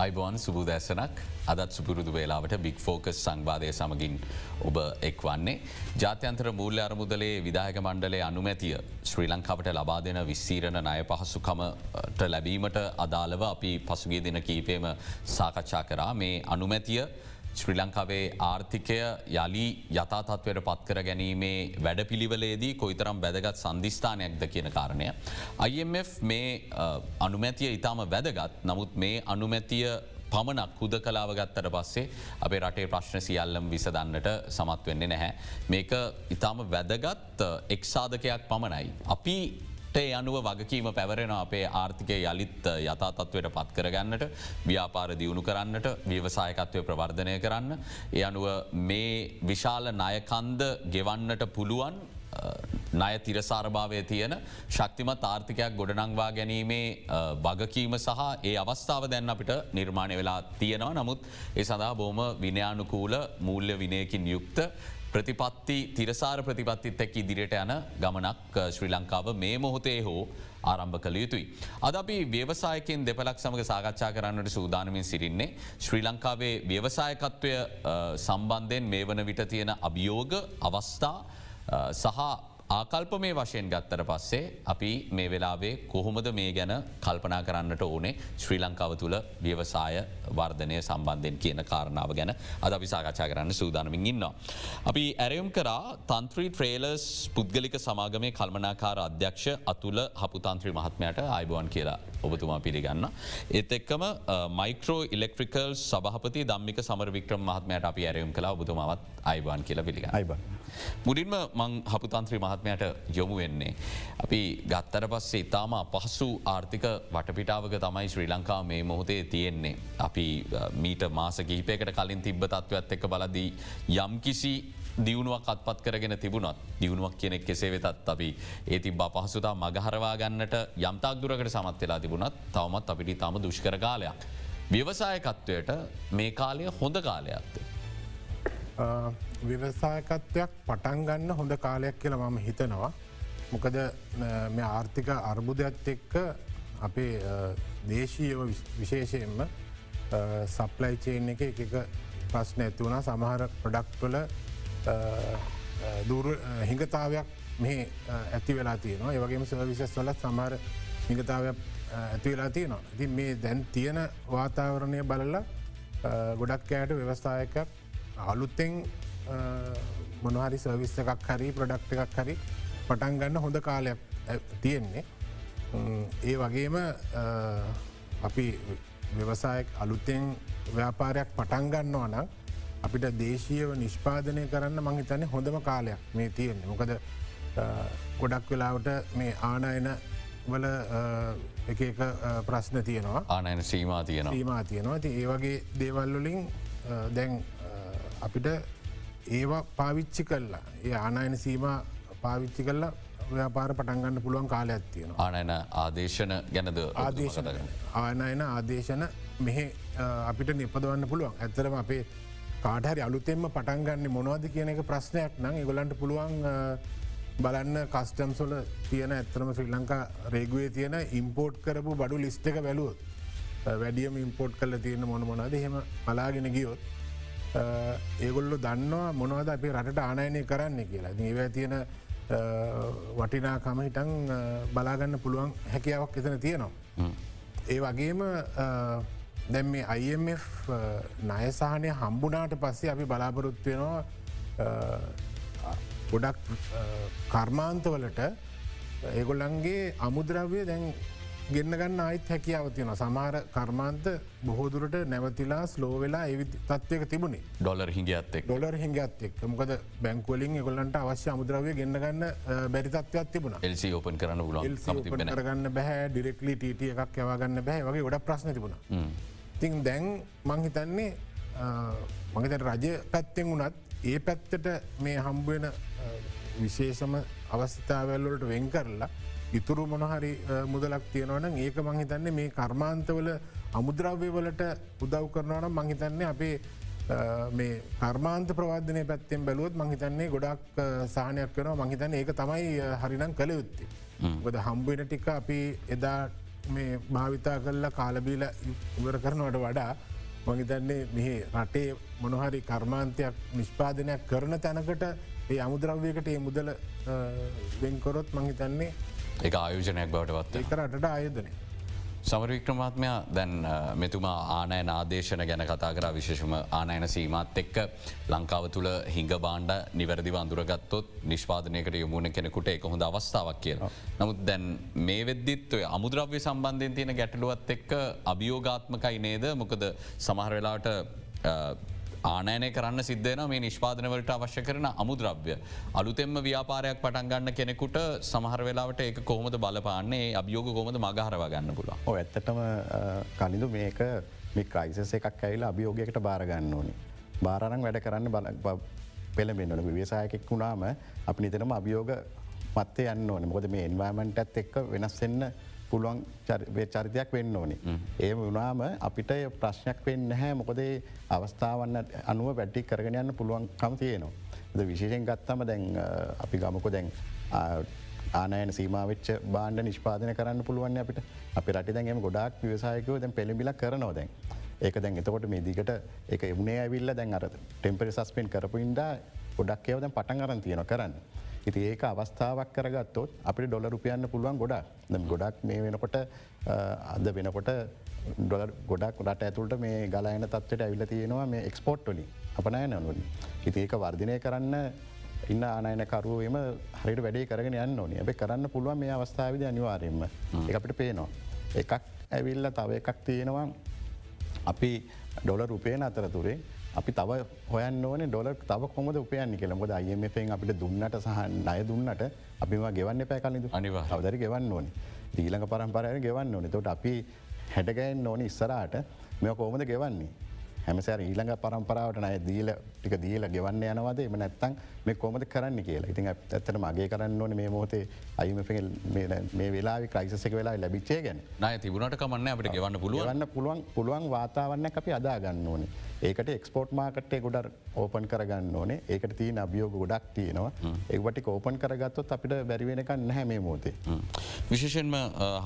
අයිබෝන් සුබූ දැසනක් අදත් සුපුරුදු වේලාවට බික් ෆෝකස් සංවාධය සමගින් ඔබ එක් වන්නේ. ජාත්‍යන්තර මූල්‍ය අරමුදලේ විදායක මණ්ඩලේ අනුමැතිය ශ්‍රී ලංකාවට ලබා දෙන විස්සීරණ ණය පහසුකමට ලැබීමට අදාළව අපි පසුගේ දෙන කීපේම සාකච්ඡා කරා මේ අනුමැතිය ශ්‍රී ලංකාවේ ආර්ථිකය යළි යථතත්වයට පත්කර ගැනීමේ වැඩ පිළිවලේදී කොයිතරම් වැදගත් සන්ධිස්ථානයක්ද කියන කාරණය. IMF මේ අනුමැතිය ඉතාම වැදගත් නමුත් මේ අනුමැතිය පමණක් හුද කලාව ගත්තට පස්සේ අපේ රටේ ප්‍රශ්න සියල්ලම් විසදන්නට සමත් වෙන්නේ නැහැ. මේක ඉතාම වැදගත් එක්සාධකයක් පමණයි. අපි ටේ අනුව වගකීම පැවරෙන අපේ ආර්ථිකය යළිත් යථතත්වයට පත් කරගන්නට ව්‍යාපාර දියුණු කරන්නට ව්‍යවසායකත්වය ප්‍රවර්ධනය කරන්න. ඒ අනුව මේ විශාල නයකන්ද ගෙවන්නට පුළුවන් ණය තිරසාරභාවය තියෙන ශක්තිමත් ආර්ථිකයක් ගොඩනංවා ගැනීමේ වගකීම සහ ඒ අවස්ථාව දැන් අපිට නිර්මාණය වෙලා තියෙනවා නමුත් ඒ සඳහා බෝම විනයානුකූල මූල්‍ය විනයකින් යුක්ත ප්‍රතිපත්ති තිරසාර ප්‍රතිපත්තිත් එක් ඉදිරියට යන ගමනක් ශ්‍රී ලංකාව මේ මොහොතේ හෝ ආරම්භ කළ යුතුයි. අද අපි ව්‍යවසායකින් දෙපලක් සමඟ සාකච්ඡා කරන්නට සූදානමින් සිරින්නේ. ශ්‍රී ලංකාවේ ව්‍යවසායකත්වය සම්බන්ධයෙන් මේ වන විට තියෙන අභියෝග අවස්ථා සහ ආකල්ප මේ වශයෙන් ගත්තර පස්සේ අපි මේ වෙලාවේ කොහොමද මේ ගැන කල්පනා කරන්නට ඕනේ ශ්‍රී ලංකාව තුළ ව්‍යවසාය වර්ධනය සම්බන්ධයෙන් කියන කාරණාව ගැන අද අපි සාකච්ඡා කරන්න සූදානමින් ඉන්නවා. අපි ඇරයුම් කරා තන්ත්‍රී ට්‍රේලර්ස් පුද්ගලික සමාගමේ කල්මනාකාර අධ්‍යක්ෂ අතුල හපුතන්ත්‍රී මහත්මයට අයිබුවන් කියලා ඔබතුමා පිළිගන්න. ඒත් එක්කම මයිකෝ ඉලෙක්ට්‍රිකල් සභහපති දම්මික සමරවික්‍රම මහත්මයට අපි ඇරයුම් කලා ඔබතුමාවත් අයිබන් කියලා පිළිග අයිබ. මුඩින්ම මං හපුතන්ත්‍රී මහත්මයට යොමු වෙන්නේ. අපි ගත්තර පස්සේ ඉතාම පහසු ආර්ථික වටපිටාවක තමයි ශ්‍රී ලංකා මේ මොහොතේ තියෙන්නේ. අපි මීට මාස කහිපයකට කලින් තිබ්බ තත්ත්වත් එක්ක බලදී යම් කිසි දියුණුවක් අත්පත් කරගෙන තිබුණත් දියුණුවක් කියනෙක් කෙසේ වෙතත් අපි ඒ තිබා පහසුතා මගහරවා ගන්නට යම්තාක් දුරකට සමත් වෙලා තිබුණත් තවමත් අපිටි තම දුෂ්කර කාලයක්. ව්‍යවසායකත්වයට මේ කාලය හොඳ කාලයක්ද. ව්‍යවසායකත්වයක් පටන්ගන්න හොඳ කාලයක් කියල මම හිතනවා. මොකද මේ ආර්ථික අර්බුදයක්ත් එක්ක අපේ දේශීයව විශේෂයෙන්ම සප්ලයි චේන් එක එක ප්‍රශ්න ඇති වුණ සමහර ප්‍රඩක්වල දුර හිඟතාවයක් මේ ඇති වෙලා තියනවා ඒවගේම සවිශස් වල සමහර හිඟතාවයක් ඇති වෙලා තියනවා. ඉති මේ දැන් තියෙන වාතාවරණය බලල ගොඩක් කෑට ව්‍යවස්ථායකක් අලුත්තෙන් මොනහරි සර්විස්ස එකක් හරි ප්‍රඩක්් එකක් හරි පටන් ගන්න හොඳ කාලයක් තියෙන්නේ. ඒ වගේම අපි ව්‍යවසායක් අලුත්තෙන් ව්‍යාපාරයක් පටන්ගන්නවා නම් අපිට දේශීයව නිෂ්පාදනය කරන්න මංහිතන්නේ හොඳම කාලයක් මේ තියෙන්නේ. මොකද ගොඩක් වෙලාවට මේ ආනයන වල එක ප්‍රශ්න තියෙනවා ආනයන සීමා තියෙන සීමා තියෙනවා ති ඒවගේ දේවල්වලින් දැන් අපිට ඒවා පාවිච්චි කල්ලා ඒ ආනයන සීම පාවිච්චි කල්ලා ව්‍යාපාර පටන්ගන්න පුළුවන් කාල ඇත්තියෙන ආනයන ආදේශන ගැනද ආදේශන. ආනයන ආදේශන මෙහෙ අපිට නිපදවන්න පුළුවන්. ඇත්තරම අපේ කාටහරි අලුතෙම පටන්ගන්න මොනවද කියන එක ප්‍රශ්නයක් නම් ගොලන්ට පුළුවන් බලන්න කස්ටම් සොල තියෙන ඇත්තරම ශ්‍රී ලංකා රේගුවේ තියෙන ඉම්පෝට් කරපු බඩු ලිස්ට එක වැලුවොත් වැඩියම ඉම්පෝට් කල තියෙන මොන මොනද හෙම පලාගෙන ගියොත් ඒගොල්ලො දන්නවා මොනවද අපේ රට ආනයනය කරන්න කියලා. ඒව තියෙන වටිනාකම හිටන් බලාගන්න පුළුවන් හැකියාවක් එතන තියෙනවා. ඒ වගේම දැම් මේ IMF නයසාහනය හම්බුනාට පස්සේ අපි බලාපොරොත්වෙනවා ගොඩක් කර්මාන්තවලට. ඒගොල්ලන්ගේ අමුද්‍රව්‍ය දැන් ගෙන්න්න ගන්න අයිත් හැකියාවතියන සමහර කර්මාන්ත බොහෝදුරට නැවතිලා ස්ලෝ වෙලා එවි තත්වයක තිබුණේ. ඩොලර් හිගත්තෙක් ඩොලර් හිගත්තෙක් මොකද බැංකුවලින් ගොල්ලන්ට අවශ්‍ය අමුද්‍රවය ගෙන්න්න ගන්න බැරිතත්වයක් තිබුණ. එල්සි ඕපන් කරන්න ල කරගන්න බැහැ ඩිරෙක්ලි ට එකක් යවාගන්න බැහ වගේ ගොඩ ප්‍රශ්න තිබුණ. තින් දැන් මංහිතන්නේ මගත රජ පැත්තෙන් වුණත් ඒ පැත්තට මේ හම්බුවෙන විශේෂම අවස්ථාවල්ලට වෙන් කරලා ඉතුරු මොනහරි මුදලක් තියෙනවන ඒක මංහිතන්නේ මේ කර්මාන්තවල අමුද්‍රව්‍යවලට උදව් කරනවන මංහිතන්නේ අපේ මේ කර්මාන්ත ප්‍රවාධනය පැත්තෙන් බැලුවත් මංහිතන්නේ ගොඩක් සාහනයක් වෙන මංහිතන්න ඒක තමයි හරිනම් කළ යුත්තේ. ගොද හම්බුවෙන ටික අපි එදා මේ භාවිතා කල්ලා කාලබීල ඉවර කරනවට වඩා මහිතන්නේ මෙහි රටේ මොනොහරි කර්මාන්තයක් නිෂ්පාදනයක් කරන තැනකට ඒ අමුද්‍රව්යකට ඒ මුදල වෙන්කොරොත් මහිතන්නේ එක ආයෝජනයක් බවට පත්ත ඒක රටට ආයෝධනය. සමරවික්‍රමාත්මයා දැන් මෙතුමා ආනය නාදේශන ගැන කතා කර විශේෂම ආනයන සීමත් එක්ක ලංකාව තුළ හිඟ බාණ්ඩ නිවැරදි වන්දුරගත්තොත් නිෂ්පාදනයකට යොමුණ කෙනෙකුට එක හොඳ අවස්ථාවක් කිය. නමුත් දැන් මේ වෙද්දිත් ඔය අමුද්‍රව්‍ය සම්බන්ධයෙන් තියෙන ගැටලුවත් එක්ක අභියෝගාත්මකයි නේද මොකද සමහර වෙලාට ආනෑනය කරන්න සිද්ධන මේ නිෂ්පාදනවලට අවශ්‍ය කරන අමුද්‍රව්‍ය. අලුතෙම ව්‍යාපාරයක් පටන්ගන්න කෙනෙකුට සමහර වෙලාවට ඒ කොහොමද බලපාන්නේ අභියෝග කොමද මගහරවා ගන්න පුලා. ඕ ඇත්තටම කලින්දු මේක මේ ක්‍රයිසස එකක් ඇයිලා අභියෝගයකට බාරගන්න ඕනි. බාරණන් වැඩ කරන්න බල පෙළමෙන්න්නන ව්‍යසායකෙක් වුණාම අපි නිතරම අභියෝග මත්තේ යන්න ඕන මොකද මේ එන්වර්මන්ට් ඇත් එක්ක වෙනස්වෙන්න පුළුවන් චරිතයක් වෙන්න ඕනි. ඒ වනාම අපිට ප්‍රශ්නයක් වෙන්න හැ මොකදේ අවස්ථාවන්න අනුව වැඩ්ඩි කරගෙන යන්න පුළුවන්කම තියෙනවා. ද විශේෂෙන් ගත්තම දැන් අපි ගමකො දැන් ආනයන සීමවිච්ච බාණ්ඩ නිෂ්පාදන කරන්න පුළුවන් අපිට අපි රටි දැන්ගේම ගොඩක් විවසායකව දැන් පෙළිබිල කරනවා දැන්. ඒක දැන් එතකොට මේ දිගට එක එමුණේ ඇවිල්ල දැන් අර ටෙම්පරි සස්පෙන් කරපු ඉන්ඩා ගොඩක් ඒව දැන් පටන් අරන් තියෙන කරන්න. ඉති ඒක අවස්ථාවක් කරගත්තොත් අපි ඩොල රුපියන්න පුළුවන් ගොඩක් ගොඩක් මේ වෙනකොට අද වෙනකොට ඩොල ගොඩක් රට ඇතුළට මේ ගලයන තත්වට ඇවිල තියෙනවා මේ එක්ස්පෝට්ටොලි අපනය නනුවනි. ඉති ඒක වර්ධනය කරන්න ඉන්න ආනයනකරුවම හරිට වැඩේ කරගෙන යන්න ඕනි ඇබ කරන්න පුළුවන් මේ අවස්ථාවද අනිවාරයෙන්ම එක අපිට පේනවා. එකක් ඇවිල්ල තව එකක් තියෙනවා අපි ඩොල රුපේන අතරතුරේ අපි තව හොයන්න ඕන ඩොල තව කොමද උපයන්න කියල. මොද අයමෙන් අපිට දුන්නට සහ අය දුන්නට අපිම ගෙවන්න පැ කලද අනිවා අවදර ගෙවන්න ඕනි. දීලඟ පරම්පරය ගෙවන්න ඕනි. තොට අපි හැඩගැන් ඕනි ඉස්සරාට මෙ කෝමද ගෙවන්නේ? හැමසර ඊළඟ පරම්පරාවට නය දීල ටික දීල ගෙවන්න යනවද? එම නැත්තන් මේ කොමද කරන්න කියලා. ඉතින් ඇත්තට මගේ කරන්න ඕන මේ මෝතේ අයිම මේ වෙලා ක්‍රයිසක වෙලා ලැබිච්චේ ගැන. නය තිබුණට කමන්න අපට ගෙවන්න පුළුවන්න පුළුවන් පුළුවන් වාතාවන්න අපි අදාගන්න ඕනේ ඒකට එක්ස්පෝට් මාකටේ ගොඩ ඕපන් කරගන්න ඕනේ. ඒකට තිය අභියෝග ගොඩක් තියෙනවා. ඒවට කෝපන් කරගත්තොත් අපිට බැරිවෙනක නැහැ මේ මෝතේ. විශේෂෙන්ම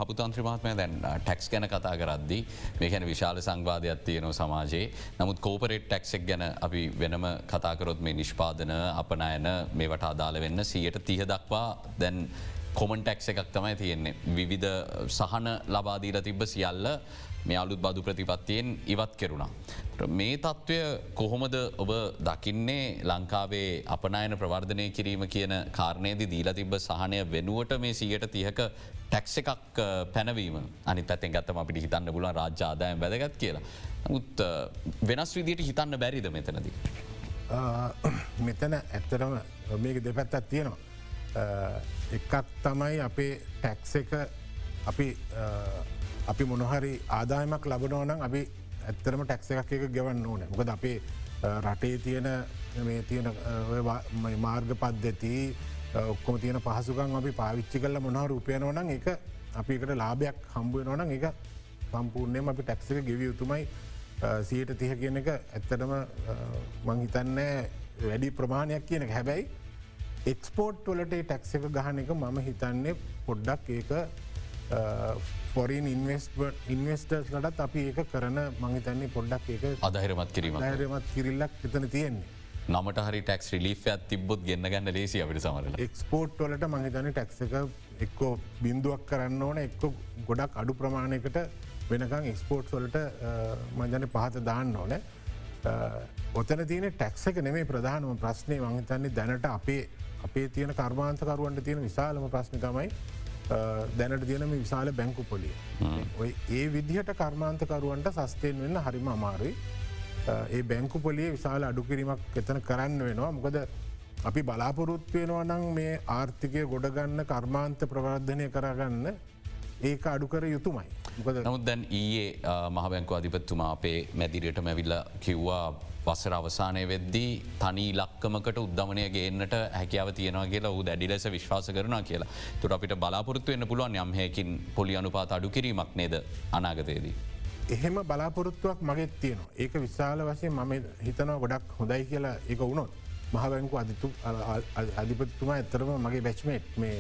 හපුතන්ත්‍රමාත්මය දැන් ටැක්ස් ගැන කතා කරද්දි මේකැන විශාල සංවාධයක් තියනව සමාජයේ. නමුත් කෝපරේට් ටැක්සෙක් ගැන අපි වෙනම කතාකරොත් මේ නිෂ්පාදන අපනයන මේවට අදාළ වෙන්න සියට තිය දක්වා දැන් කොමන්ටෙක්ස එකක් තමයි තියෙන්නේ. විවිධ සහන ලබාදීල තිබ්බ සියල්ල මේ අලුත් බදු ප්‍රතිපත්තියෙන් ඉවත් කෙරුණා. මේ තත්ත්වය කොහොමද ඔබ දකින්නේ ලංකාවේ අපනයන ප්‍රවර්ධනය කිරීම කියන කාරණයේද දීලා තිබ සහනය වෙනුවට මේ සියට තියක ටැක්ස එකක් පැනවීම අනි පැත්තෙන් ගත්තම අපිට හිතන්න පුලන් රාජ්‍යාදායම් වැදගත් කියලා. මුත් වෙනස් විදියට හිතන්න බැරිද මෙතනද. මෙතන ඇත්තරම මේක දෙපැත්තත් තියෙනවා. එකක් තමයි අපේ ටැක්ස එක අපි අපි මොනහරි ආදායමක් ලබනෝනම් අපි ඇත්තරම ටැක්ස එකක් එක ගෙවන්න ඕන. මොකද අපේ රටේ තියෙන මේ තියෙන මාර්ග පද්ධති ඔක්කොම තියෙන පහසුකන් අපි පාවිච්චි කල්ල මොනහර උපයනවනම් එක අපිකට ලාභයක් හම්බුව නොනම් එක සම්පූර්ණයම අපි ටැක්සික ගෙවිය යුතුමයි. සියට තිහ කියන එක ඇත්තටම මංහිතන්න වැඩි ප්‍රමාණයක් කියන හැබැයි එක්ස්පෝට් වලට ටැක්ස එක ගහන එක මම හිතන්නේ පොඩ්ඩක් ඒක ෆොරින් ඉන්වස්ටර්ස් ලටත් අපි ඒක කරන මහිතන්නේ පොඩ්ඩක් ඒක අදහිරමත් කිරීම රමත් කිරිල්ලක් එතන තියෙන්නේ. නමට හරි ටක්ස් රිලිෆත් තිබොත් ගන්න ගන්න ලේසි අපට සමර එක්ස්පෝට් වලට මහිතන ටැක්ස එක එක්කෝ බින්දුවක් කරන්න ඕන එක්ක ගොඩක් අඩු ප්‍රමාණයකට වෙනකං එක්ස්පෝට් වලට මජන පහත දාන්න ඕන. ඔතන තියන ටැක්ස එක නෙමේ ප්‍රධානම ප්‍රශ්නය මහිතන්නේ දැනට අපේ අපේ තියෙන කර්මාන්තකරුවන්ට තියෙන විශාලම ප්‍රශ්න තමයි දැනට තියනම විශාල බැංකු පොලිය. ඔය ඒ විදිහට කර්මාන්තකරුවන්ට සස්තයෙන් වෙන්න හරිම අමාරුයි. ඒ බැංකු පොලිය විශාල අඩුකිරීමක් එතන කරන්න වෙනවා මොකද අපි බලාපොරොත් වෙනවා නම් මේ ආර්ථිකය ගොඩගන්න කර්මාන්ත ප්‍රවර්ධනය කරගන්න ඒක අඩුකර යුතුමයි. නමුත් දැන් ඊයේ මහබැංකු අධිපත්තුමා අපේ මැදිරියට මැවිල්ල කිව්වා වසර අවසානය වෙද්දී තනී ලක්කමකට උද්ධමනය ගේන්නට හැකියාව තියෙනවා කියලා ූ දැඩි ලෙස විශ්වාස කරන කියලා තුර අපිට බලාපොරත්තු වෙන්න පුළුවන් යම්හයකින් පොලි අනුපාත අඩු කිරීමක් නේද අනාගතයේදී. එහෙම බලාපොරොත්තුවක් මගෙත් තියෙනවා ඒක විශාල වශය මම හිතනවා ගොඩක් හොඳයි කියලා එක වුණොත් මහබැංකු අධිතු අධිපතිතුමා ඇත්තරම මගේ බැච්මේට් මේ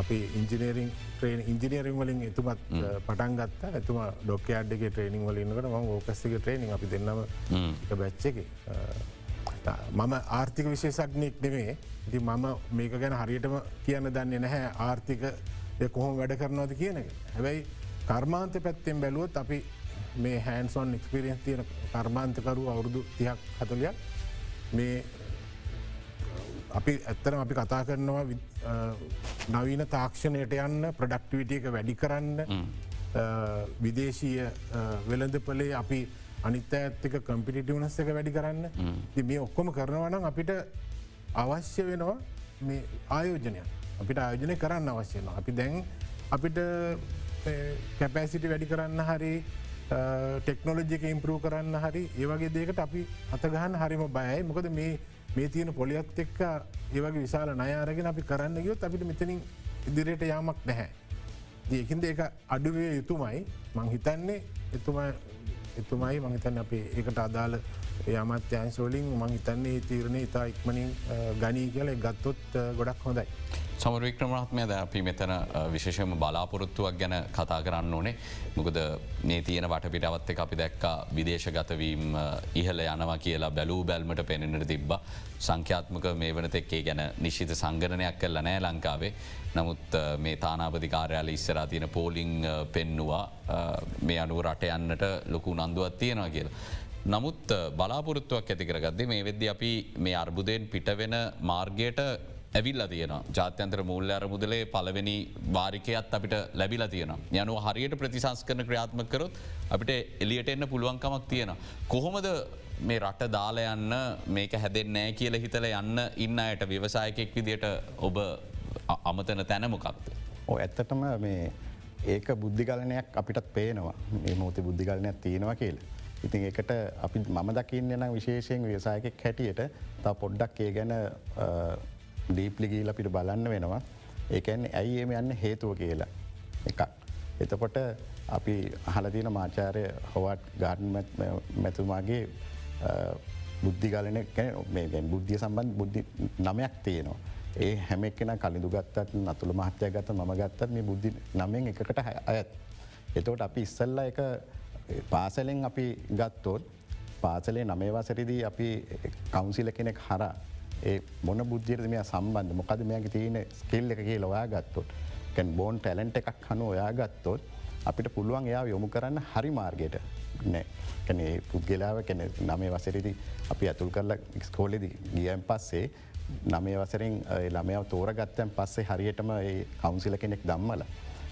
අපි ඉංජිනේරිං ට්‍රේන් ඉංජිනේරිං වලින් එතුමත් පටන් ගත්ත. ඇතුම ඩොක්කයාඩ්ගේ ට්‍රේනිං වලින්කට ම ඕකස්සික ට්‍රේනිං අපි දෙන්නම බැච්ච එක මම ආර්ථික විශේෂක්නෙක් නෙවේ ඉති මම මේක ගැන හරියටම කියන්න දන්නේ නැහැ. ආර්ථික කොහොම වැඩ කරනවද කියන එක. හැබැයි කර්මාන්ත පැත්තෙන් බැලුවොත් අපි මේ හැන්සොන් එක්ස්පිරියන්ස් තියෙන කර්මාන්තකරු අවුරුදු තියක් හතුලයක් මේ අපි ඇත්තරම අපි කතා කරනවා නවීන තාක්ෂණයට යන්න ප්‍රඩක්ටිවිටිය එක වැඩි කරන්න විදේශීය වෙළඳපලේ අපි අනිත ඇත්තක කම්පිටිවනස් එක වැඩි කරන්න. මේ ඔක්කොම කරනවනම් අපිට අවශ්‍ය වෙනවා මේ ආයෝජනය අපිට ආයෝජනය කරන්න අවශ්‍යන අපි දැන් අපිට කැපෑසිටි වැඩි කරන්න හරි ටෙක්නෝලජික ඉම්පරූ කරන්න හරි ඒවගේ දේකට අපි අතගහන්න හරිම බයයි. මොකද මේ මේ තියෙන පොලියත් එක්ක ඒවගේ විශාල නයාරගෙන අපි කරන්න ගියොත් අපිට මෙතනින් ඉදිරියට යාමක් නැහැ. ඒකින්ද ඒක අඩුවේ යුතුමයි මං හිතන්නේ එතුම එතුමයි මහිතන්න අපේ ඒකට අදාළ යමත්‍යංශෝලින් මං හිතන්නේ තීරණය ඉතා ඉක්මනින් ගනී කියල ගත්තොත් ගොඩක් හොඳයි. සමරවික්‍රමත්මය ද අපි මෙතන විශේෂම බලාපොරොත්තුවක් ගැන කතා කරන්න ඕනේ. මොකද මේ තියෙන වටපිටවත් එක අපි දැක්කා විදේශගතවීම් ඉහල යනවා කියලා බැලූ බැල්මට පෙනෙනට තිබ්බ. සංඛ්‍යාත්මක මේ වනතෙක්කේ ගැන නිශ්ිත සංගණනයක් කල්ල නෑ ලංකාවේ. නමුත් මේ තානාපතිකාරයාල ඉස්සරා තියෙන පෝලිං පෙන්නවා මේ අනුව රට යන්නට ලොකු නන්දුවත් තියෙනවා කියලා. නමුත් බලාපොරත්තුවක් ඇතිකරගදදේ මේ වෙද්ද අපි මේ අර්බුදයෙන් පිටවෙන මාර්ගයට ඇවිල්ල තියෙන ජාත්‍යන්තර මුූල්ල අරමුදලේ පලවෙනි වාරිකයත් අපිට ලැබිල තියෙන. යනු හරියට ප්‍රතිසංස් කරන ක්‍රියාත්ම කරොත් අපිට එලියට එන්න පුළුවන්කමක් තියෙන. කොහොමද මේ රට දාලයන්න මේක හැදෙන්නෑ කියල හිතල යන්න ඉන්න අයට ව්‍යවසායකෙක් විදිට ඔබ අමතන තැනමොකක්ද. ඕ ඇත්තටම මේ ඒක බුද්ධිගලනයක් අපිටත් පේනවා මේ මෝති බුද්ධිගලනයක් තියෙනවා කියල. ඉතින් එකට අපි මම දකින්න නම් විශේෂයෙන් ව්‍යසායකෙක් හැටියට තා පොඩ්ඩක් ඒ ගැන ඩීප්ලිගීල අපිට බලන්න වෙනවා ඒකැන් ඇයි එම යන්න හේතුව කියලා එකක්. එතකොට අපි අහලතින මාචාරය හොවට් ගාර්න් මැතුමාගේ බුද්ධිගලන මේ බුද්ධිය සම්බන්ධ බුද්ධි නමයක් තියෙනවා. ඒ හැම එක්කෙන කලිදු ගත්තත් නතුළ මහත්‍යය ගත මම ගත්තත් මේ බුද්ධි නමෙන් එකට අයත්. එතවට අපි ඉස්සල්ල එක පාසලෙන් අපි ගත්තෝත් පාසලේ නමේවසරිදී අපි කවුන්සිල කෙනෙක් හරා ඒ මොන බුද්ධියට මෙය සම්බන්ධ මොකද මෙයගේ තියෙන ස්කිල් එකගේ ලොයා ගත්තොත් කැන් බෝන් ටැලන්ට එකක් හනු ඔයා ගත්තොත් අපිට පුළුවන් එයා යොමු කරන්න හරි මාර්ගයට නෑ කැනේ පුද්ගලාව කැන නමේ වසරදි අපි ඇතුල් කරලා ස්කෝලෙදි ගියන් පස්සේ නමේ වසරින් ළමයාව තෝරගත්තයන් පස්සේ හරියටම කවුන්සිල කෙනෙක් දම්මල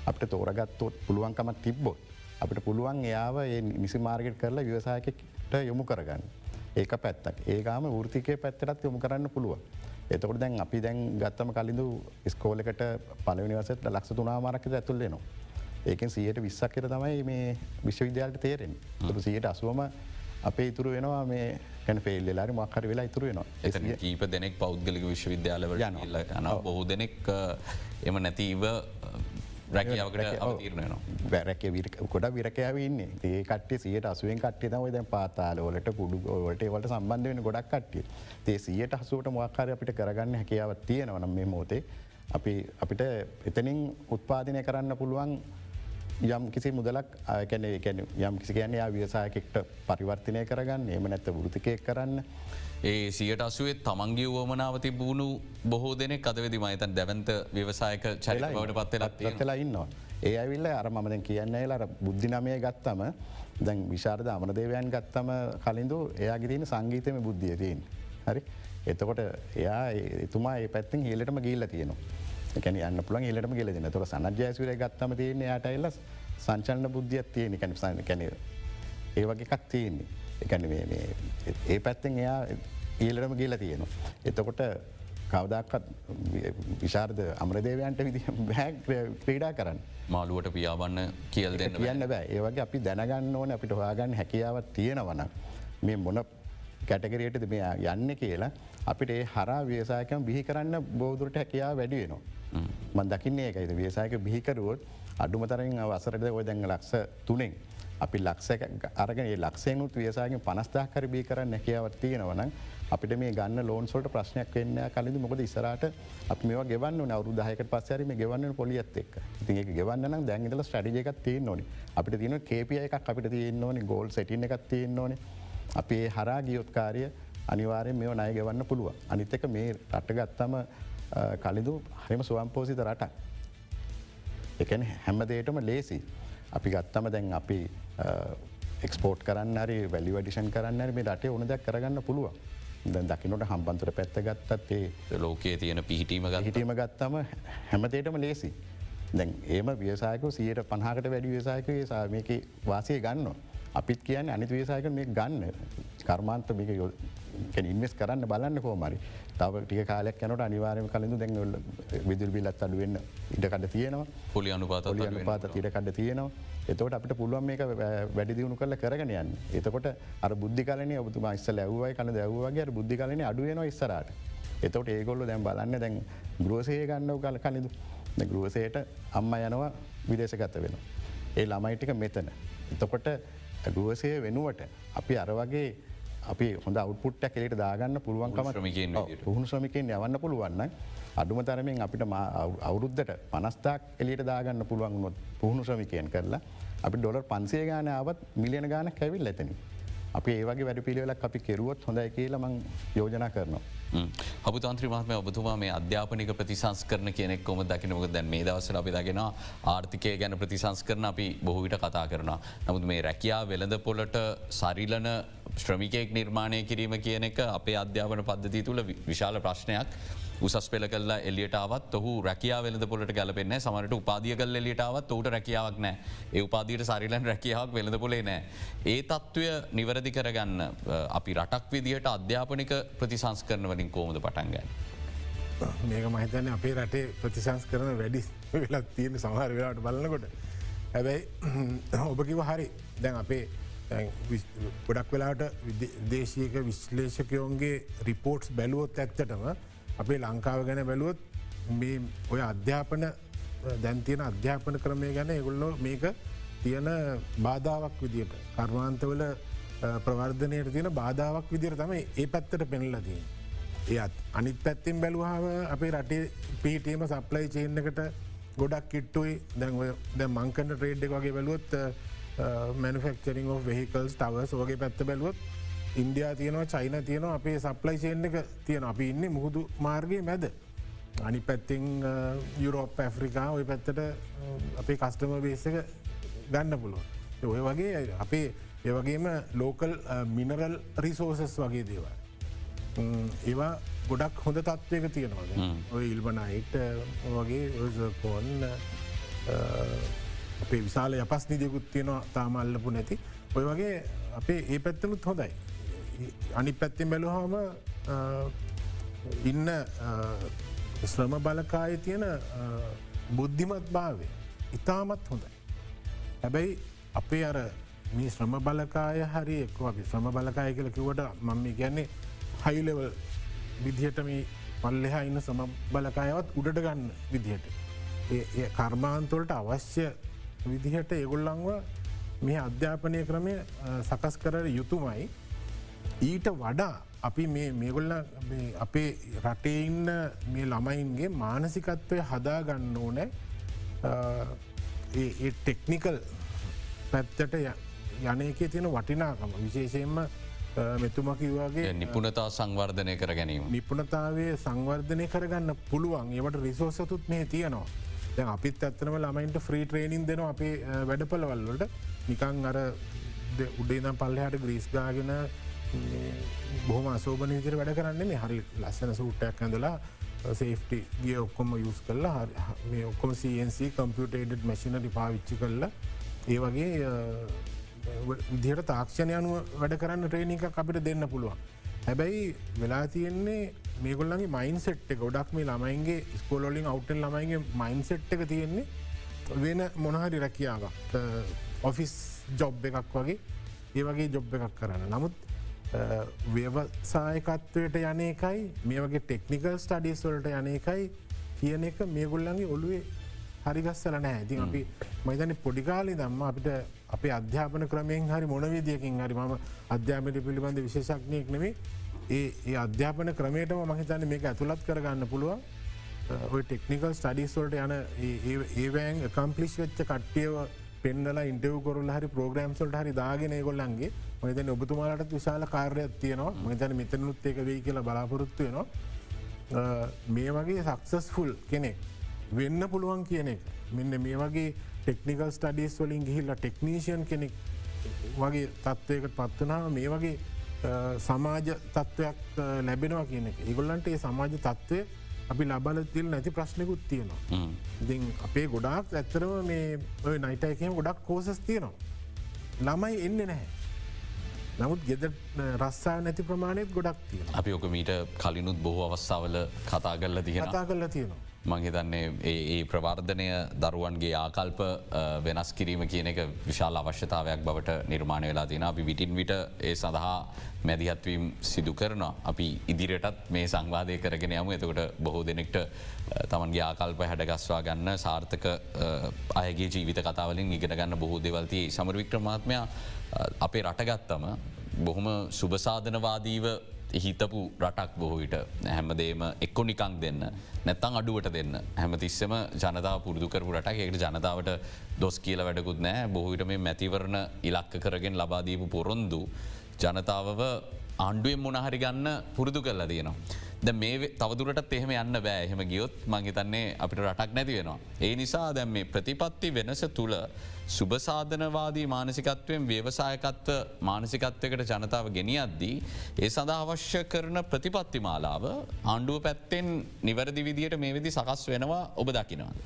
අපට තෝරගත්තොත් පුළුවන්කමත් තිබ්බොත් අපිට පුළුවන් එයාව නිසි මාර්ගට කරලා ව්‍යවසායකට යොමු කරගන්න. ඒක පැත්තක්. ඒකාම ෘතිකය පැත්තටත් යොමු කරන්න පුළුව. එතකොට දැන් අපි දැන් ගත්තම කලින්ඳු ස්කෝලකට පලවිනිවසට ලක්ෂ තුනාමාරක්ක ඇතුල්ලෙනවා. ඒකෙන් සියට විස්සක් කර තමයි මේ විශ්වවිද්‍යාලට තේරෙන් තුරු සියට අසුවම අපේ ඉතුරු වෙනවා මේ කැන පෙල්ලලාරි මක්හර වෙලා ඉතුරු වෙනවා. එ කීප දෙනෙක් පෞද්ගලික විශ්වවිද්‍යාලව යන බොහෝ දෙනෙක් එම නැතිව බැරැක කොට විරකෑවන්නේ ඒ කට සියට අසුවෙන් කට්ටේ තම දැ පාතාලවලට කුඩු ොලට වලට සම්බන්ධ වෙන ගොඩක් කට්ටිය. තේ සියට හසුවට මොක්කාර අපිට කරගන්න හැකියාවත් තියෙනවනම් මේ මෝතේ අපි අපිට එතනින් උත්පාදනය කරන්න පුළුවන් යම් කිසි මුදලක් ආයකැන යම් කිසි ගැන ව්‍යසායකෙක්ට පරිවර්තනය කරගන්න. එම නැත්ත ෘතිකයක් කරන්න ඒ සියට අසුවේ තමන්ගේ වුවමනාව තිබූුණු බොහෝ දෙනෙක් අදවෙදි මහිතන් දැවන්ත ව්‍යවසායක චරිලවට පත්වෙලත් වෙලා ඉන්නවා. ඒ ඇවිල්ල අර මමදැන් කියන්න ලර බුද්ධිනමය ගත්තම දැන් විශාරද අමනදේවයන් ගත්තම කලින්ඳු එයාගිතින සංගීතම බුද්ධිය තියෙන්. හරි එතකොට එයා එතුමා ඒ පැත්තින් හිලටම ගිල්ල තියෙනවා. එකැන යන්න පුළන් එලටම ගෙලෙන තොර සනජයසුර ගත්තම තියෙන යට එල්ල සංචන්න බුද්ධියත් තියෙන කැන සන්න කැන ඒ වගේ එකක් තියෙන්නේ. එකන ඒ පැත්තෙන් එයා ඊලටම කියල තියෙනවා. එතකොට කවදක්කත් විශාර්ද අමරදේවයන්ට විදි බෑ ක්‍රීඩා කරන්න. මාළුවට පියාබන්න කියල් දෙන්න කියන්න බෑ ඒවගේ අපි දැනගන්න ඕන අපිට හොයාගන්න හැකියාවත් තියෙනවන මේ මොන කැටකරයටද මෙයා යන්න කියලා අපිට ඒ හරා වේසායකම බිහි කරන්න බෝදුරට හැකයා වැඩි වෙනවා. මන් දකින්නේ එකයිද වේසායක බිහිකරුවොත් අඩුමතරෙන් අවසරද ඔය දැන් ලක්ෂ තුනෙන් අපි ලක්ෂ අරගෙන ලක්ෂයනුත් වේසාගෙන් පනස්ථා කරබී කරන්න නැකියාවත් තියෙනවන අපිට මේ ගන්න ලෝන්සොට ප්‍රශ්නයක් වෙන්න කලින් මොකද ඉස්සරට අප මේ ගෙවන්න අවරු දහක පස්සරම ගෙවන්න පොලියත් එක් ති ගෙවන්න දැන්ගල ස්ටඩියකත් තියෙන් නොන අපිට තියන කේපිය එකක් අපිට තියෙන් ඕන ගෝල් සටින එකක් තියෙන් ඕන. අපේ හරා ගියොත්කාරය අනිවාරය මෙ නය ගෙවන්න පුළුව අනිත්තක මේ රට්ටගත්තම කලිදු හරිම සුවම්පෝසිත රටක්. එකන හැම දේටම ලේසි අපි ගත්තම දැන් අපි එක්ස්පෝට් කරන්න රි වැලි වඩිෂන් කරන්න මේ රටේ ඕනදයක් කරගන්න පුළුව දැ දකිනට හම්බන්තර පැත්ත ගත්තත් ඒ ලෝකයේ තියෙන පිහිටීම හිටීම ගත්තම හැමතේටම ලේසි. දැන් ඒම වියසායක සියට පහකට වැඩි වියසායකගේ සාමයක වාසය ගන්න. අපිත් කියන්න අනිත වියසායක මේ ගන්න. කර්මාන්ත මේක ඉන්වෙස් කරන්න බලන්න කෝමරි තව ටික කාලයක් යනට අනිවාරම කලින්ඳ දැන්වල විදුල් බිලත් අඩුවෙන්න ඉඩකඩ තියෙනවා. පොලි අනුපාත පාත තිරකඩ තියෙනවා. එතවට අපට පුළුවන් මේක වැඩි දියුණු කල කරගෙන යන්න. එතකොට අර බුද්ධි කලන ඔබතුම ස්සල ඇවයි කන දැවවාගේ බුද්ධි කලන අඩුවන ඉස්සරට එතවට ඒගොල්ල දැන් බලන්න දැන් ග්‍රෝසය ගන්නව කල කලිදු ග්‍රෝසයට අම්ම යනවා විදේශගත වෙන. ඒ ළමයිටික මෙතන. එතකොට ගුවසය වෙනුවට අපි අර වගේ අපි හොඳ අවුපුට්ට කෙලෙට දාගන්න පුළුවන්කම. පුහුණු ශ්‍රමිකෙන් යවන්න පුළුවන්න අඩුම තරමින් අපිට අවුරුද්ධට පනස්ථාක් එලියට දාගන්න පුළුවන් පුහුණු ශ්‍රමිකයන් කරලා අපි ඩොලර් පන්සේ ගානාවත් මිලියන ගාන කැවිල් ඇතන. අපි ඒවගේ වැඩ පිළිවෙලක් අපි කෙරුවොත් හොඳයි කියලමං යෝජනා කරනවා. හබතන්ත්‍ර මහම ඔබතුමා මේ අධ්‍යාපනික ප්‍රතිසංස් කරන කියනෙක් කොම දකිනක දැන් මේ දවසල අපි දගෙන ආර්ථිකය ගැන ප්‍රතිසංස් කරන අපි බොහවිට කතා කරන. නමුත් මේ රැකයා වෙළඳ පොලට සරිලන ශ්‍රමිකයෙක් නිර්මාණය කිරීම කියන එක අපේ අධ්‍යාපන පද්ධති තුළ විශාල ප්‍රශ්නයක්. උසස් පෙල කල්ලා එලියටාවත් ඔහු රැකියා වෙලද පොලට ගැලපෙන්න සමට උපාදිය කල් එලියටාවත් ඌට රැකියාවක් නෑ ඒ උපාදීට සරිලන් රැකියාවක් වෙලද පොලේ නෑ. ඒ තත්ත්වය නිවැරදි කරගන්න අපි රටක් විදිහට අධ්‍යාපනික ප්‍රතිසංස් කරනවලින් කෝමද පටන්ගන්න. මේක මහිතන්න අපේ රටේ ප්‍රතිසංස් කරන වැඩි වෙලත් තියෙන සමහර වෙලාට බලන්නකොට. හැබැයි ඔබකිව හරි දැන් අපේ ගොඩක් වෙලාට දේශයක විශ්ලේෂකයෝන්ගේ රිපෝට්ස් බැලුවොත් ඇත්තටම අපේ ලංකාව ගැන බැලුවොත් මේ ඔය අධ්‍යාපන දැන්තියන අධ්‍යාපන ක්‍රමය ගැන එගුල්ලෝ මේක තියෙන බාධාවක් විදියට කර්මාන්තවල ප්‍රවර්ධනයට තියෙන බාධාවක් විදිර තමයි ඒ පැත්තට පෙනලදී. එයත් අනිත් පැත්තිෙන් බැලුවාව අපේ රටේ පිහිටීම සප්ලයි චේන්නකට ගොඩක් කිට්ටුයි දැන් දැ මංකන්න ට්‍රේඩ් එක වගේ බැලුවොත් මනිෆෙක්චරිං වෙහිකල්ස් තවස් වගේ පැත්ත බැලුවොත් ඉන්දයා තියනවා චයින තියනවා අපේ සප්ලයි චේන් එක තියෙන අපි ඉන්න මුහුදු මාර්ගය මැද. අනි පැත්තිං යුරෝප් ඇෆ්‍රිකා ඔය පැත්තට අපේ කස්ටම බේසක ගන්න පුළුව. ඔය වගේ අපේ ඒවගේම ලෝකල් මිනරල් රිසෝසස් වගේ දේවල්. ඒවා ගොඩක් හොඳ තත්ත්වයක තියෙනවා ඔය ඉල්බනයිට වගේ පොන් අපේ විශාල යපස් නිදියකුත් තියෙනවා තාමල්ලපු නැති ඔය වගේ අපේ ඒ පැත්තනුත් හොඳයි. අනි පැත්තිෙන් බැලුහම ඉන්න ශ්‍රම බලකාය තියෙන බුද්ධිමත් භාවය ඉතාමත් හොඳයි. හැබැයි අපේ අර මේ ශ්‍රම බලකාය හරි එක් අපි ශ්‍රම බලකාය කියල කිවට මම ගැන්නේ හයිලෙවල් විදිහට මේ පල්ලෙහා ඉන්න සම බලකායවත් උඩට ගන්න විදිහට. ඒ කර්මාන්තොලට අවශ්‍ය විදිහට ඒගොල්ලංව මේ අධ්‍යාපනය ක්‍රමය සකස් කරර යුතුමයි ඊට වඩා අපි මේගොල්ල අපේ රටේඉන්න මේ ළමයින්ගේ මානසිකත්වය හදාගන්න ඕනෑ ඒ ටෙක්නිකල් පැත්තට යනයකේ තියෙන වටිනාකම විශේෂයෙන්ම මෙතුමකිවගේ නිපුණතා සංවර්ධනය කර ගැනීම. නිපුණතාවේ සංවර්ධනය කරගන්න පුළුවන් ඒවට රිසෝසතුත් මේ තියෙනවා. දැ අපිත් ඇත්තනම ළමයින්ට ෆ්‍රී ට්‍රේනින් දෙන අපේ වැඩපලවල්ලට නිකං අර උඩේනම් පල්ලහට ග්‍රීස් ගාගෙන බොහම අසෝබන විතර වැඩ කරන්නේ හරි ලස්සන සූට්ටයක් ඇඳලා සේෆ්ටි ගිය ඔක්කොම යුස් කරලා මේ ඔක්කොම CNC කම්පියුටේඩ් මැසිනරි පාවිච්චි කරලා ඒ වගේ විදිහට තාක්ෂණය අනුව වැඩ කරන්න ට්‍රේණ එක අපිට දෙන්න පුළුවන්. හැබැයි වෙලා තියෙන්නේ මේගොල්ලගේ මයින් සෙට් එක. ගොඩක් මේ ළමයින්ගේ ස්කෝලොලින් අවටන් ළමයිගේ මයින් සෙට් එක තියෙන්නේ වෙන මොනහරි රැකියාවක්. ඔෆිස් ජොබ් එකක් වගේ. ඒ වගේ ජොබ් එකක් කරන්න. නමුත් ව්‍යවසායකත්වයට යන එකයි මේ වගේ ටෙක්නිකල් ස්ටඩිස් වලට යන එකයි කියන එක මේගොල්ලන්ගේ ඔළුවේ හරිගස්සල නෑ. ඇති අපි මයිතන පොඩිකාලි දම්ම අපිට අපේ අධ්‍යාපන ක්‍රමයෙන් හරි මොනවිදියකින් හරි ම අධ්‍යාපනය පිළිබඳ විශේෂක්නයක් නෙවේ ඒ ඒ අධ්‍යාපන ක්‍රමයටම මහිතන්න මේක ඇතුළත් කරගන්න පුළුවන්. ඔය ටෙක්නිකල් ස්ටඩිස්වලට යන ඒවෑන් කම්පලිස් වෙච්ච කට්ටියව පෙන්ඩලා ඉන්ටව කොරල හරි ප්‍රෝග්‍රම්සල්ට හරි දාගෙන ගොල්ලන්ගේ මතන ඔබතුමාලට විශාල කාර්යයක් තියනවා. මතන මෙතනුත් එක වෙයි කියලා බලාපොරොත්තු වෙනවා. මේ වගේ සක්සස්ෆුල් කෙනෙක් වෙන්න පුළුවන් කියන එක. මෙන්න මේ වගේ ටෙක්නිකල් ස්ටඩිස් වලින් ගිහිල්ලා ටෙක්නීෂයන් කෙනෙක් වගේ තත්ත්වයකට පත්වනා මේ වගේ සමාජ තත්ත්වයක් ලැබෙනවා කියන එක. ඒගොල්ලන්ට ඒ සමාජ තත්ත්වය අපි ලබල තිල් නැති ප්‍රශ්නකුත් තියෙනවා. ඉති අපේ ගොඩාක් ඇත්තරම මේ ඔය නයිටයකම ගොඩක් කෝසස් තියෙනවා. ළමයි එන්න නැහැ. නමුත් ගෙද රස්සා නැති ප්‍රමාණයත් ගොඩක් තියෙන. අපි ඕක මීට කලිනුත් බොහෝ අවස්ථාවල කතා කරල තියෙන කතා කරලා තියෙනවා. මංහිතන්නේ ඒ ප්‍රවර්ධනය දරුවන්ගේ ආකල්ප වෙනස් කිරීම කියන එක විශාල අවශ්‍යතාවයක් බවට නිර්මාණය වෙලා තින අපි විටින් විට ඒ සඳහා මැදිහත්වීම් සිදු කරන අපි ඉදිරියටත් මේ සංවාධය කරගෙන යමු. එතකොට බොහෝ දෙනෙක්ට තමන්ගේ ආකල්ප හැඩගස්වා ගන්න සාර්ථක අයගේ ජීවිත කතාවලින් ඉගෙන ගන්න බොහෝ දෙවල්තිය සමරවික්‍රමාත්මයා අපේ රටගත්තම බොහොම සුභසාධනවාදීව හිතපු රටක් බොහෝවිට හැමදේම එක්කො නිකං දෙන්න නැත්තං අඩුවට දෙන්න හැමතිස්සම ජනතාව පුරදුකරපු රටක් එකට ජනතාවට දොස් කියල වැඩකුත් නෑ බොහවිට මේ මැතිවරණ ඉලක්ක කරගෙන ලබාදීපු පොරොන්දු ජනතාවව ආණ්ඩුවෙන් මොනහරි ගන්න පුරුදු කරලා තියෙනවා. ද මේ තවදුරට එහෙම යන්න බෑ එහෙම ගියොත් මංහිතන්නේ අපිට රටක් නැති වෙනවා. ඒ නිසා දැම් මේ ප්‍රතිපත්ති වෙනස තුළ සුභසාධනවාදී මානසිකත්වයෙන් ව්‍යවසායකත්ව මානසිකත්වයකට ජනතාව ගෙනියද්දී. ඒ සඳහා අවශ්‍ය කරන ප්‍රතිපත්ති මාලාව ආණ්ඩුව පැත්තෙන් නිවැරදි විදියට මේ විදි සකස් වෙනවා ඔබ දකිනවාද.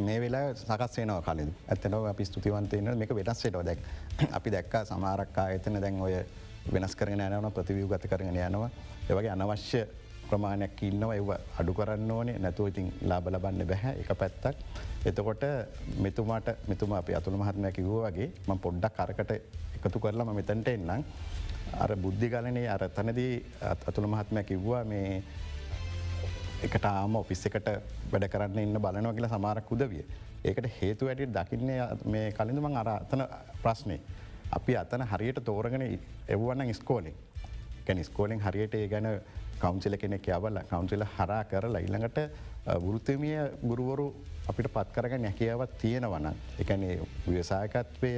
මේ වෙලා සකස් වෙනවා කලින් ඇත්තනව අපි ස්තුතිවන්තයන මේක වෙනස්සේටෝ දැක් අපි දැක්කා සමාරක්කා එතන දැන් ඔය වෙනස් කරන යනවන ප්‍රතිවියූ ගත කරගෙන යනවා එවගේ අනවශ්‍ය ප්‍රමාණයක් ඉන්නවා එව අඩු කරන්න ඕනේ නැතුව ඉතින් ලාබ ලබන්න බැහැ එක පැත්තක්. එතකොට මෙතුමාට මෙතුම අප අතුළ මහත්මය කිව්ව වගේ ම පොඩ්ඩක් කරකට එකතු කරලම මෙතැන්ට එන්නම්. අර බුද්ධිගලනේ අර තනදී අතුළ මහත්මය කිව්වා මේ එකට ආම ඔෆිස් එකට වැඩ කරන්න ඉන්න බලනෝ කියලා සමාරක් උදවිය. ඒකට හේතු ඇටි දකින්නේ මේ කලින්ඳමං අර අතන ප්‍රශ්නය. අපි අතන හරියට තෝරගෙන එව්වන්න ස්කෝලින් ගැන ස්කෝලින් හරියට ඒ ගැන කවන්සිල කෙනෙක් යවල කවන්සිල හරා කරලා ඉල්ළඟට වෘතමිය ගුරුවරු අපිට පත් කරගන්න හැකියාවත් තියෙනවන එකනේ ව්‍යසායකත්වය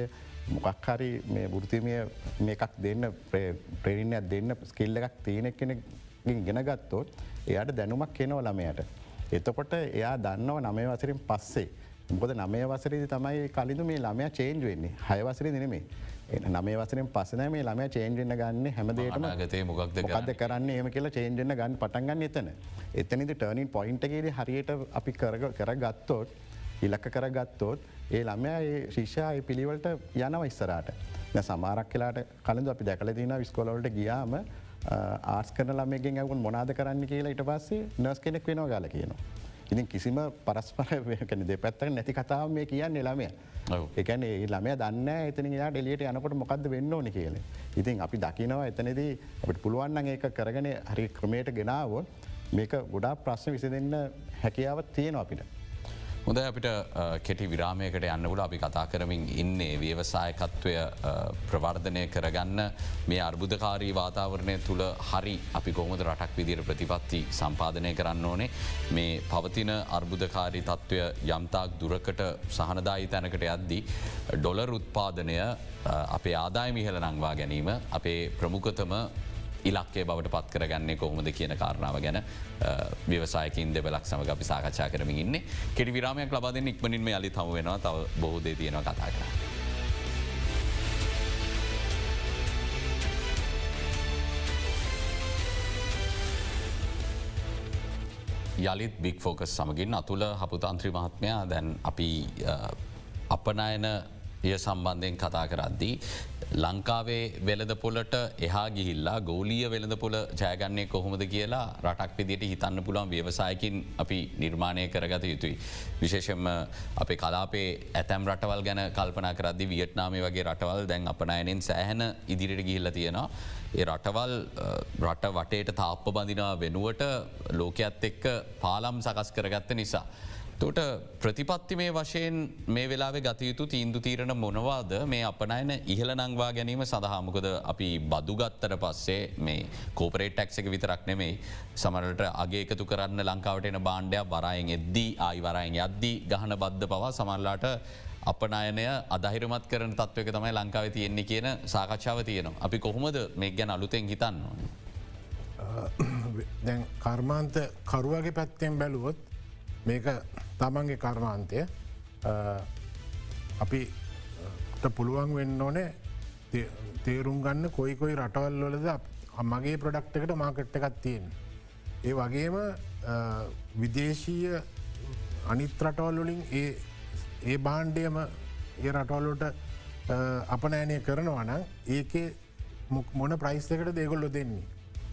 මොකක් හරි මේ වෘතිමිය මේකක් දෙන්න ප්‍රේරිණයක් දෙන්න ස්කිල්ල එකක් තියෙනෙක් කෙන ගෙන ගත්තොත් එයාට දැනුමක් කෙනව ළමයට. එතකොට එයා දන්නව නමේ වසරින් පස්සේ. මොකද නමේ වසරේදි තමයි කලින්ඳ මේ ළමයා චේන්ජ් වෙන්නේ හයවසරේ දෙනෙමේ නමේ වසරෙන් පසන මේ ළමය චේන්ජෙන්න්න ගන්න හැමදේටම ගතේ මොක්ද ගද කරන්න? ඒම කියලා චේන්ජෙන්න්න ගන්න පටන්ගන්න එතන. එතනිද ටර්නින් පොයින්ටගේද හරියට අපි කර ගත්තෝත් ඉලක්ක කර ගත්තෝත් ඒ ළමයා ඒ ශිෂ්‍යාය පිළිවලට යනව ඉස්සරට සමාරක් කියලාට කලඳ අපි දැකල තින විස්කොලවලට ගියාම ආස් කරන ළමයගෙන් ඇවුන් මොනාද කරන්න? කියලා ඉට පස්සේ නර්ස් කෙනෙක් වෙනවා ගල කියනවා. ඉතින් කිසිම පරස්පර දෙපැත්තක නැති කතාව මේ කියන්න ළමය. එකන ළමය දන්න එතන යා ඩෙලියට යනකොට මොකක්ද වෙන්න ඕන කියල. ඉතින් අපි දකිනවා එතනදී අපට පුළුවන්න ඒක කරගෙන හරි ක්‍රමයට ගෙනාව මේක ගොඩා ප්‍රශ්න විසි දෙන්න හැකියාවත් තියෙන අපිට. හොඳ අපිට කෙටි විරාමයකට යන්නවල අපි කතා කරමින් ඉන්නේ ව්‍යවසායකත්වය ප්‍රවර්ධනය කරගන්න. මේ අර්බුධකාරී වාතාවරණය තුළ හරි අපි කොහොමද රටක් විදිර ප්‍රතිපත්ති සම්පාධනය කරන්න ඕනේ? මේ පවතින අර්බුධකාරී තත්ත්වය යම්තාක් දුරකට සහනදායි තැනකට යද්දී ඩොලර් උත්පාදනය අපේ ආදාය මිහල නංවා ගැනීම අපේ ප්‍රමුඛතම ඉලක්කේ බවට පත් කරගන්නේ කොහොමද කියන කාරණාව ගැන ව්‍යවසායකින් දෙවලක් සමඟ අපි සාකච්ඡා කරමින් ඉන්න කෙටි විරාමයක් ලබද ඉක්මනින්ම අලි තම වෙනවා තව බොහෝදේ තියෙනවා කතා කර. යළිත් බික් ෆෝකස් සමගින් අතුළ හපුතාන්ත්‍රී මහත්මයා දැන් අපි අපනයන එය සම්බන්ධයෙන් කතා කරද්දී. ලංකාවේ වෙළදපොලට එහා ගිහිල්ලා ගෝලිය වෙළඳපොල ජයගන්නේ කොහොමද කියලා රටක් විදිට හිතන්න පුළුවන් ව්‍යවසායකින් අපි නිර්මාණය කරගත යුතුයි. විශේෂෙන්ම අපේ කලාපේ ඇතැම් රටවල් ගැන කල්පන කරදදි වියට්නාමය වගේ රටවල් දැන් අපනයනෙන් සෑහන ඉදිරිට ගිහිල්ල තියෙනවා. ඒ රටවල් රට වටේට තාප්ප බඳිනවා වෙනුවට ලෝකයක්ත් එක්ක පාලම් සකස් කරගත්ත නිසා. තොට ප්‍රතිපත්ති මේ වශයෙන් මේ වෙලාවේ ගතයුතු තීන්දු තීරණ මොනවාද මේ අපනයන ඉහල නංවා ගැනීම සඳහාමකොද අපි බදුගත්තර පස්සේ මේ කෝපරේට ටක්ක විතරක් නෙමෙයි සමරට අගේකතු කරන්න ලංකාවට එන බාණ්ඩයක් වරයෙන් එද්දී ආයිවරයෙන් යද්දී ගහන බද්ධ පවා සමල්ලාට අපනයනය අදහිරමත් කරන තත්වක තමයි ලංකාව තියෙන්නේ කියන සාකච්ඡාව තියනවා. අපි කොහොමද මේ ගැන අලුතෙන් හිතන්න ඕන. දැන් කර්මාන්ත කරුවගේ පැත්තෙන් බැලුවොත් මේක තමන්ගේ කර්මාන්තය අපි පුළුවන් වෙන්න ඕනේ තේරුම් ගන්න කොයි කොයි රටවල් වලද අම්මගේ ප්‍රඩක්් එකට මාකට් එකත් තියෙන්. ඒ වගේම විදේශීය අනිත් රටවල් වලින් ඒ ඒ බාණ්ඩයම ඒ රටවල්ලට අපනෑනය කරනවන ඒකේ මොන ප්‍රයිස් එකට දේගොල්ලො දෙන්නේ.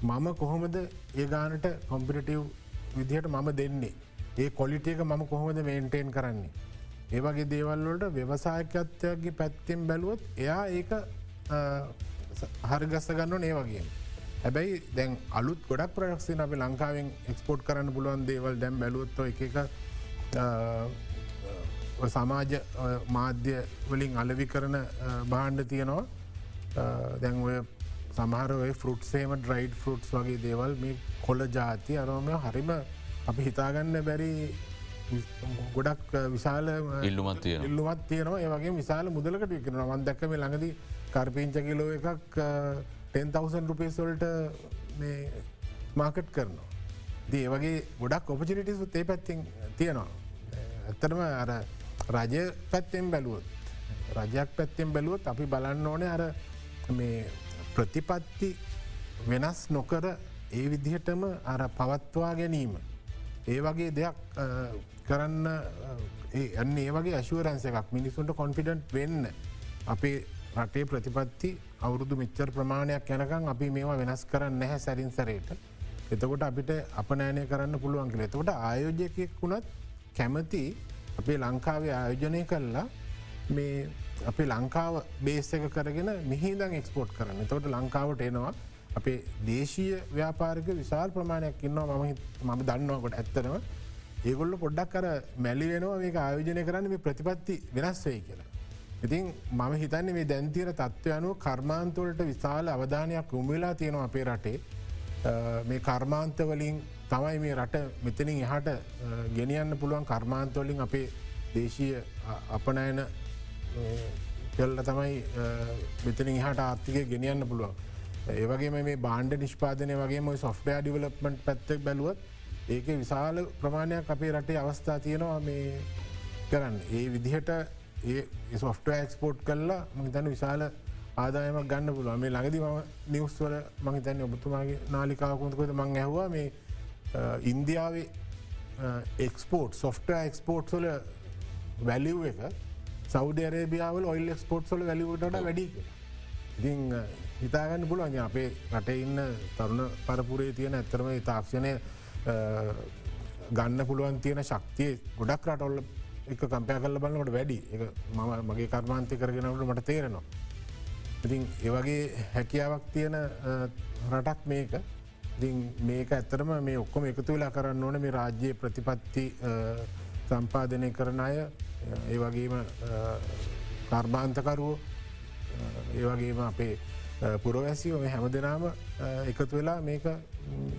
මම කොහොමද ඒ ගානට කොම්පිටව් විදිහට මම දෙන්නේ. ඒ කොලිටියක මම කොහොමද මේන්ටේන් කරන්නේ. ඒවගේ දේවල්වලට ව්‍යවසායකත්වයගේ පැත්තිෙන් බැලුවොත් එයා ඒක හරිගස්ස ගන්න ඒ වගේ. හැබැයි දැන් අලුත් ගොඩක් ප්‍රඩක්ෂේ අප ලංකාවෙන් එක්ස්පෝට් කරන්න පුළුවන් දේවල් දැම් බැලුවොත්ව එක සමාජ මාධ්‍ය වලින් අලවි කරන බාණ්ඩ තියෙනවා දැන් ඔය සමහරය ෆෘට්සේම ඩ්‍රයිඩ් ෆෘට්ස් වගේ දේවල් මේ කොල ජාති අරෝමය හරිම අපි හිතාගන්න බැරි ගොඩක් විශාල ඉල්ලුමත් ඉල්ලුමත් තියෙනවා ඒවගේ විශාල මුදලකට විකන වන්දක්කම ළඟද කරපීංච කිලෝ එකක් 10,000 රුපේස්වල්ට මාකට් කරනවා. දී වගේ ගොඩක් ඔපචිටිස් ඒ පැත්තිං තියෙනවා. ඇත්තරම අර රජය පැත්තෙන් බැලුවොත්. රජයක් පැත්තෙන් බැලුවොත් අපි බලන්න ඕනේ අර මේ ප්‍රතිපත්ති වෙනස් නොකර ඒ විදිහටම අර පවත්වා ගැනීම. ඒ වගේ දෙයක් කරන්න එන්න ඒ වගේ ඇශුවරන්ස එකක් මිනිසුන්ට කොන්ෆිඩන්ට් වෙන්න. අපේ රටේ ප්‍රතිපත්ති අවුරුදු මිච්චර් ප්‍රමාණයක් යැනකං අපි මේවා වෙනස් කරන්න නැහැ සැරින්සරයට. එතකොට අපිට අප නෑනය කරන්න පුළුවන් කළ එතකොට ආයෝජයකෙක් වුණත් කැමති අපේ ලංකාවේ ආයෝජනය කල්ලා මේ අපි ලංකාව බේස එක කරගෙන මිහිදන් එක්ස්පෝට් කරන්න. තොට ලංකාවට එනවා. අපේ දේශීය ව්‍යාපාරික විශාල් ප්‍රමාණයක් ඉන්නවා මම මම දන්නවකොට ඇත්තනව ඒගොල්ල පොඩ්ඩක් කර මැලි වෙනවා මේ ආයෝජනය කරන්න මේ ප්‍රතිපත්ති වෙනස් වේ කියලා. ඉතින් මම හිතන්නේ මේ දැන්තීර තත්ත්ව අනුව කර්මාන්තවලට විශාල අවධානයක් උමවෙලා තියෙනවා අපේ රටේ මේ කර්මාන්තවලින් තමයි මේ රට මෙතනින් එහට ගෙනියන්න පුළුවන් කර්මාන්තවලින් අපේ දේශීය අපනයන කෙල්ල තමයි මෙතනින් හට ආර්ථිකය ගෙනියන්න පුළුවන්. ඒවගේ මේ බාණ්ඩ නිෂ්පාදනය වගේ ම සොෆ්ටය ඩිවලප්මට් පැත්තක් බැලුවත් ඒක විශාල ප්‍රමාණයක් අපේ රටේ අවස්ථා තියෙනවා මේ කරන්න. ඒ විදිහට ඒ සොෆ්ට එක්ස්පෝට් කල්ලා මහිතන විශාල ආදායමක් ගන්න පුළුව මේ ළඟදි ම නිවස්වල මහිතන්න ඔබතුමාගේ නාලිකාකුන්තකොද මං ඇහවා මේ ඉන්දියාවේ එක්ස්පෝට් සොෆ්ට එක්ස්පෝට් සොල වැලිව් එක සෞද රේබියාවල ඔයිල් එක්ස්පෝට්සොල වැලිවට වැඩි ඉතිං හිතාගන්න පුළුවන්. අපේ රට ඉන්න තරුණ පරපුරේ තියෙන ඇත්තරම තාක්ෂණය ගන්න පුළුවන් තියෙන ශක්තිය ගොඩක් රටොල්ල එක කම්පය කල්ල බලන්නට වැඩි. එක මම මගේ කර්මාන්තය කරගෙනට මට තේරෙනවා. ඉතින් ඒවගේ හැකියාවක් තියෙන රටක් මේක. මේක ඇත්තරම මේ ඔක්කොම එකතු වෙලා කරන්න ඕන මේ රාජ්‍යය ප්‍රතිපත්ති සම්පාධනය කරන අය. ඒ වගේම කර්මාන්තකරුවෝ. ඒවගේම අපේ පුරවැසිව මේ හැම දෙනාම එකතු වෙලා මේක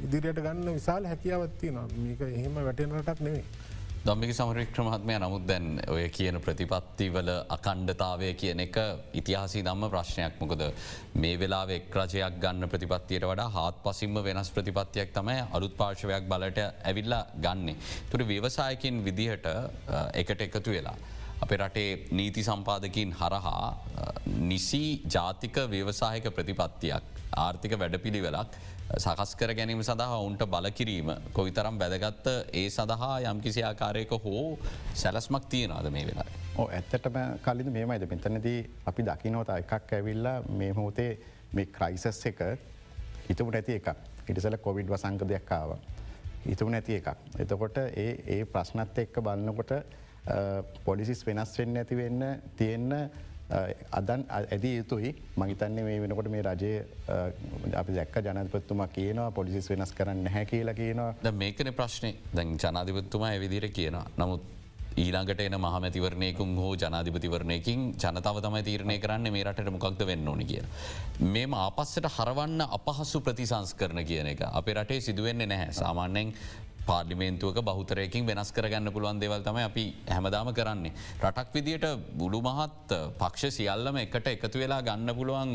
ඉදිරියට ගන්න විශාල හැකියාවත්තිය න මේක එහෙම වැටෙන රටක් නෙවේ. දම්මික සමරික්්‍ර මහත්මය නමුත් දැන් ඔය කියන ප්‍රතිපත්තිවල අකණ්ඩතාවය කියන එක ඉතිහාසි දම්ම ප්‍රශ්නයක් මොකද මේ වෙලා එක් රජයක් ගන්න ප්‍රතිපත්තියට වඩා හත් පසිම්ම වෙනස් ප්‍රතිපත්තියක් තමයි අලුත් පාර්ශවයක් බලට ඇවිල්ලා ගන්නේ. තුර ව්‍යවසායකින් විදිහට එකට එකතු වෙලා. අප රටේ නීති සම්පාදකින් හරහා නිසි ජාතික ව්‍යවසායක ප්‍රතිපත්තියක් ආර්ථික වැඩපිළිවෙලක් සකස් කර ගැනීම සඳහා ඔවුන්ට බලකිරීම කොවිතරම් බැදගත්ත ඒ සඳහා යම්කිසි ආකාරයක හෝ සැලස්මක් තියෙනවාද මේ වෙලා. ඕ ඇත්තටම කලින් මේමයිද මෙතනදී අපි දකිනෝත එකක් ඇවිල්ලා මේ හෝතේ මේ ක්‍රයිසස් එක හිතපු නැති එකක් හිටසල කොවිඩ් වසංක දෙයක්කාව. හිතුව නැති එකක්. එතකොට ඒ ඒ ප්‍රශ්නත් එක්ක බලන්නකොට පොලිසිස් වෙනස් වෙන්න ඇති වෙන්න තියෙන්න අදන් ඇදී යුතුයි. මහිතන්නේ මේ වෙනකොට මේ රජය අපි දැක්ක ජනපත්තුමා කියනවා පොලිසිස් වෙනස් කරන්න හැ කියලා කියනවා. ද මේකන ප්‍රශ්නය දැන් ජනාධිපත්තුමා ඇවිදිර කියනවා. නමුත් ඊළඟට එන මහමැතිවරණයකුන් හෝ ජනාධිපතිවරණයකින් ජනතාව තමයි තීරණය කරන්න මේ රටට මොකක්ද වෙන්න ඕනි කිය. මෙම ආපස්සට හරවන්න අපහසු ප්‍රතිසංස් කරන කියන එක. අපේ රටේ සිදුවෙන්නේ නැහැ. සාමාන්‍යෙන් පාර්ලිමේන්තුවක බහතරයකින් වෙනස් කරගන්න පුළුවන් දේවල් තම අපි හැමදාම කරන්නේ. රටක් විදියට බුඩු මහත් පක්ෂ සියල්ලම එකට එකතු වෙලා ගන්න පුළුවන්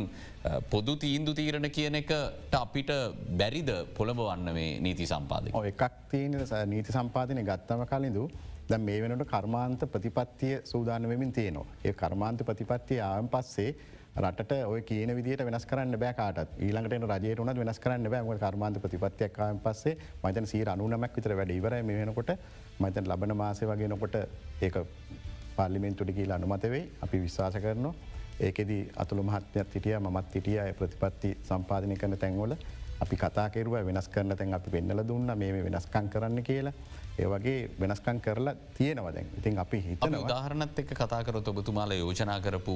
පොදු තීන්දු තීරණ කියන එකට අපිට බැරිද පොළඹ වන්න මේ නීති සම්පාද. එකක් තියන නීති සම්පාදනය ගත්තම කලින්දු දැ මේ වෙනට කර්මාන්ත ප්‍රතිපත්තිය සූදාන වෙමින් තියනවා. ඒ කර්මාන්ත ප්‍රතිපත්තිය ආයම් පස්සේ රට ඔය කියන විදිට වෙනස් කරන්න බෑකාට ඊළඟට රජයට වන වෙනස් කරන්න බෑම කර්මාන්ත ප්‍රතිපත්තියක්කායන් පස්සේ මතන සීර අනුනමක් විතර වැඩ ඉවර මෙනකොට මතන් ලබන මාසය වගෙනකොට ඒක පාර්ලිමෙන්තුඩි කියලා අනුමතවෙයි අපි විශ්වාස කරනවා. ඒකෙදී අතුළ මහත්මයක් හිටිය මත් හිටිය ප්‍රතිපත්ති සම්පාධනය කරන තැන්වල. අපි කතා කෙරුව වෙනස් කරන තැන් අපි පෙන්නල දුන්න. මේ වෙනස්කං කරන්න කියලා. ඒවගේ වෙනස්කං කරලා තියෙනවදැන් ඉතින් අපි හිතන උදාහරණත් එක් කතාකරොත් ඔබතුමාල යෝජනා කරපු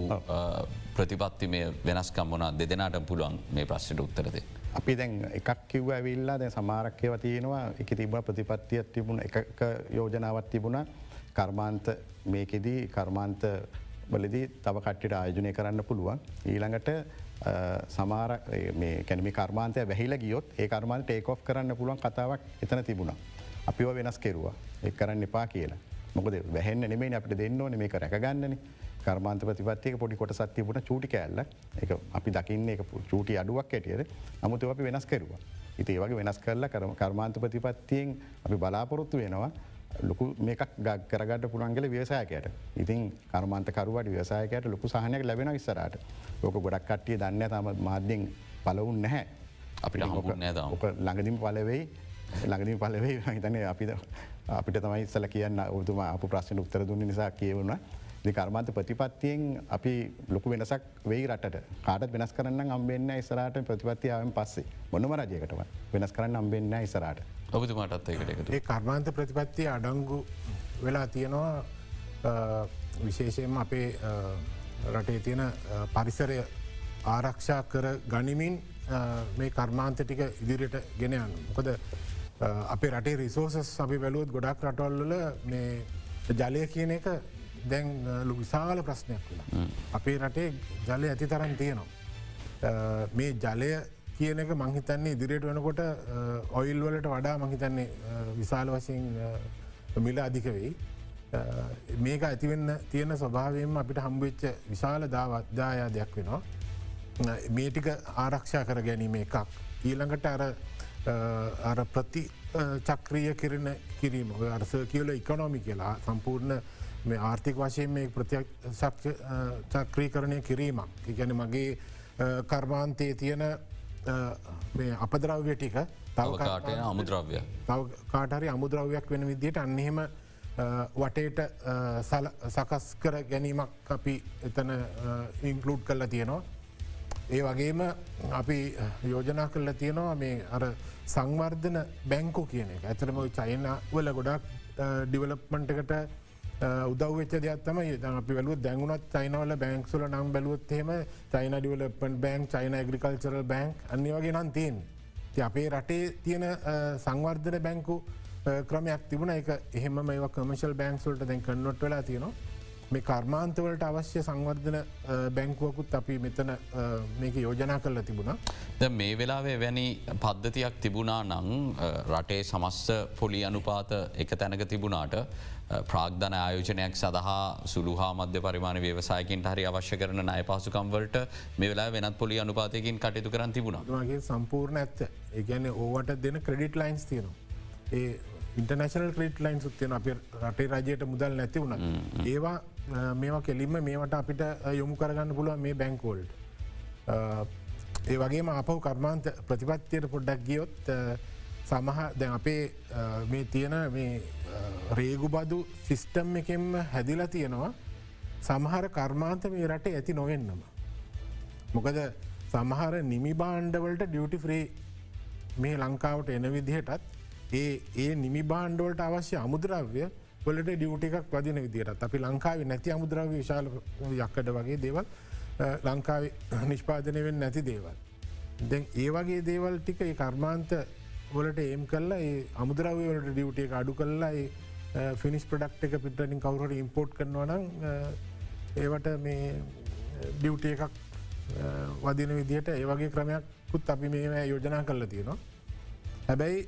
ප්‍රතිපත්ති මේ වෙනස්කම් වනා දෙදෙනට පුළුවන් මේ ප්‍රශ්ට උත්තරද. අපි දැන් එකක් කිව්ව ඇවිල්ලා දැ සමාරක්‍යව තියෙනවා. එක තිබ ප්‍රතිපත්තියක් තිබුණ එක යෝජනාවත් තිබුණ. කර්මාන්ත මේකෙදී කර්මාන්ත බලදී තව කට්ටිට ආයෝජනය කරන්න පුළුවන්. ඊළඟට සමාර කැනමි කර්මාන්තය වැහිල ගියොත් ඒ කර්මාන්ත ටේකෝ් කරන්න පුළුවන් කතාවක් එතන තිබුණා. අපිව වෙනස් කෙරවා. එක් කරන්න එපා කියලා. මොකද වැහෙන්න නෙමේ අපට දෙන්න ඕන මේක රැකගන්නන. කර්මාන්ත ප්‍රතිපත්තියක පොඩි කොට සත්තියපුට චූටි කෑල්ල. එක අපි දකින්න එක චූටි අඩුවක් ඇටියද නමුතු අපි වෙනස් කෙරවා. ඉති ඒවගේ වෙනස් කරලා කරම කර්මාන්ත ප්‍රතිපත්තියෙන් අපි බලාපොරොත්තු වෙනවා. ලොකු මේකක් ගක් කරගට පුළන්ගල ව්‍යසායකයට ඉතින් කර්මාන්තකරුවට ව්‍යසායකයට ලොකු සහනයක් ලැබෙන විස්සරට ලොක ගොඩක් කට්ටිය දන්න තම මාධ්‍යෙන් පලවුන් නැහැ. නෑද ඕක ළඟදිම පලවෙයි ළඟදින් පලවෙයි හිතන අපිට අපිට තමයි ඉස්සල කියන්න ඔතුම අප ප්‍රශ්න උත්තර දුන්න නිසා කියවුණ. කර්මාන්ත ප්‍රතිපත්තියෙන් අපි ලොකු වෙනසක් වෙයි රට කාට වෙනස් කරන්න අම්බෙන්න්න ඉස්රට ප්‍රතිපත්තියාවෙන් පස්සේ. මොනම රජයකටව වෙනස් කරන්න අම්බෙන්න්න ඉස්රට ඔබතුමාටත් එකට ඒ කර්මාන්ත ප්‍රතිපත්තිය අඩංගු වෙලා තියෙනවා. විශේෂයෙන් අපේ රටේ තියෙන පරිසරය ආරක්ෂා කර ගනිමින් මේ කර්මාන්ත ටික ඉදිරියට ගෙනයන්න මොකද අපේ රටේ රිසෝසස් අපි බැලුවත් ගොඩක් රටවල්ල මේ ජලය කියන එක දැන් ලු විශාල ප්‍රශ්නයක් වෙලා. අපේ රටේ ජලය ඇති තරන් තියෙනවා. මේ ජලය කියන එක මංහිතන්නේ ඉදිරියට වෙනකොට ඔයිල් වලට වඩා මහිතන්නේ විශාල වශයෙන් මිල අධික වෙයි. මේක ඇතිවෙන්න තියෙන ස්වභාවයෙන් අපිට හම්බවෙච්ච විශාල දාවත්දායා දෙයක් වෙනවා. මේටික ආරක්ෂා කර ගැනීම එකක්. ඊළඟට අර අර ප්‍රති චක්‍රිය කරන කිරීම අර්ස කියල ඉකොනොමි කියලා සම්පූර්ණ මේ ආර්ථික වශයෙන් මේ ප්‍රතියක් චක්‍රී කරණය කිරීමක්. ගැන මගේ කර්මාන්තයේ තියෙන අපදරව්‍ය ටික තවකාටය අමුද්‍රව්‍ය කාටහරි අමුද්‍රව්‍යයක් වෙන විදියට අන්නෙහෙම වටේට සකස් කර ගැනීමක් අපි එතන ඉන්කලුඩ් කරලා තියෙනවා. ඒ වගේම අපි යෝජනා කරලා තියෙනවා මේ අර සංවර්ධන බැංකු කියන එක. ඇතරම චයින වල ගොඩක් ඩිවලප්මන්ටකට උදවච්ච දෙයක්ත්තම අපි වලු දැන්ගුණත් චයිනවල බැංක්සුල නම් බැලුවත්හෙම චයින ඩිවලපන් බැංක් චයින ග්‍රිකල්චරල් බැංක් අනි වගේ නම් තියෙන් ති අපේ රටේ තියෙන සංවර්ධන බැංකු ක්‍රමයක් තිබුණ. එක එහෙම මේ කමශල් බැංක්සුල්ට දැන් කන්නොට් වෙලා තියෙනවා. මේ කර්මාන්තවලට අවශ්‍ය සංවර්ධන බැංකුවකුත් අපි මෙතන මේක යෝජනා කරලා තිබුණා. ද මේ වෙලාවේ වැනි පද්ධතියක් තිබුණා නං රටේ සමස්ස පොලි අනුපාත එක තැනක තිබුණාට ප්‍රාග්ධන ආයෝජනයක් සඳහා සුළුහා මධ්‍ය පරිමාණ ව්‍යවසායකින් හරි අවශ්‍ය කරන අය පහසුකම්වලට මේ වෙලා වෙනත් පොලි අනුපාතයකින් කටයුතු කරන්න තිබුණා. මගේ සම්පූර්ණ ඇත්ත ඒගැන ඕවට දෙන ක්‍රඩිට් ලයින්ස් තියෙනවා. ඒ ඉන්ටර්නශනල් ක්‍රේට් ලයින් සුත්තියන අප රටේ රජයට මුදල් නැති වුණ ඒවා මේවා කෙලින්ම මේවට අපිට යොමු කරගන්න පුළුවන් මේ බැංකෝල්ඩ් ඒ වගේ අපහු කර්මාන්ත ප්‍රතිපත්තියට පොඩ්ඩක් ගියොත් සමහ දැන් අපේ මේ තියෙන මේ රේගු බදු සිිස්ටම් එකෙන්ම හැදිලා තියෙනවා සමහර කර්මාන්ත මේ රටේ ඇති නොවෙන්නම. මොකද සමහර නිමි බාණ්ඩවලට ඩියුටි ෆ්‍රී මේ ලංකාවට එන විදිහටත් ඒ ඒ නිමි බාණ්ඩවලට අවශ්‍ය අමුද්‍රව්‍ය වලට ඩියුට එකක් වදින විදිරත් අපි ලංකාව නැති අමුද්‍රව විශාල යක්කට වගේ දේවල් ලංකාව නිෂ්පාදනයෙන් නැති දේවල්. දැන් ඒ වගේ දේවල් ටික ඒ කර්මාන්ත වලට ඒම් කල්ලා ඒ අමුදරවය වලට ඩියුට එක අඩු කල්ලා ෆිනිස් ප්‍රඩක්් එක පිටලින් කවුරට ඉම්පෝට් කරනවා නම් ඒවට මේ ඩියුට එකක් වදින විදිහට ඒවගේ ක්‍රමයක්කුත් අපි මේ යෝජනා කරල තියෙනවා. හැබැයි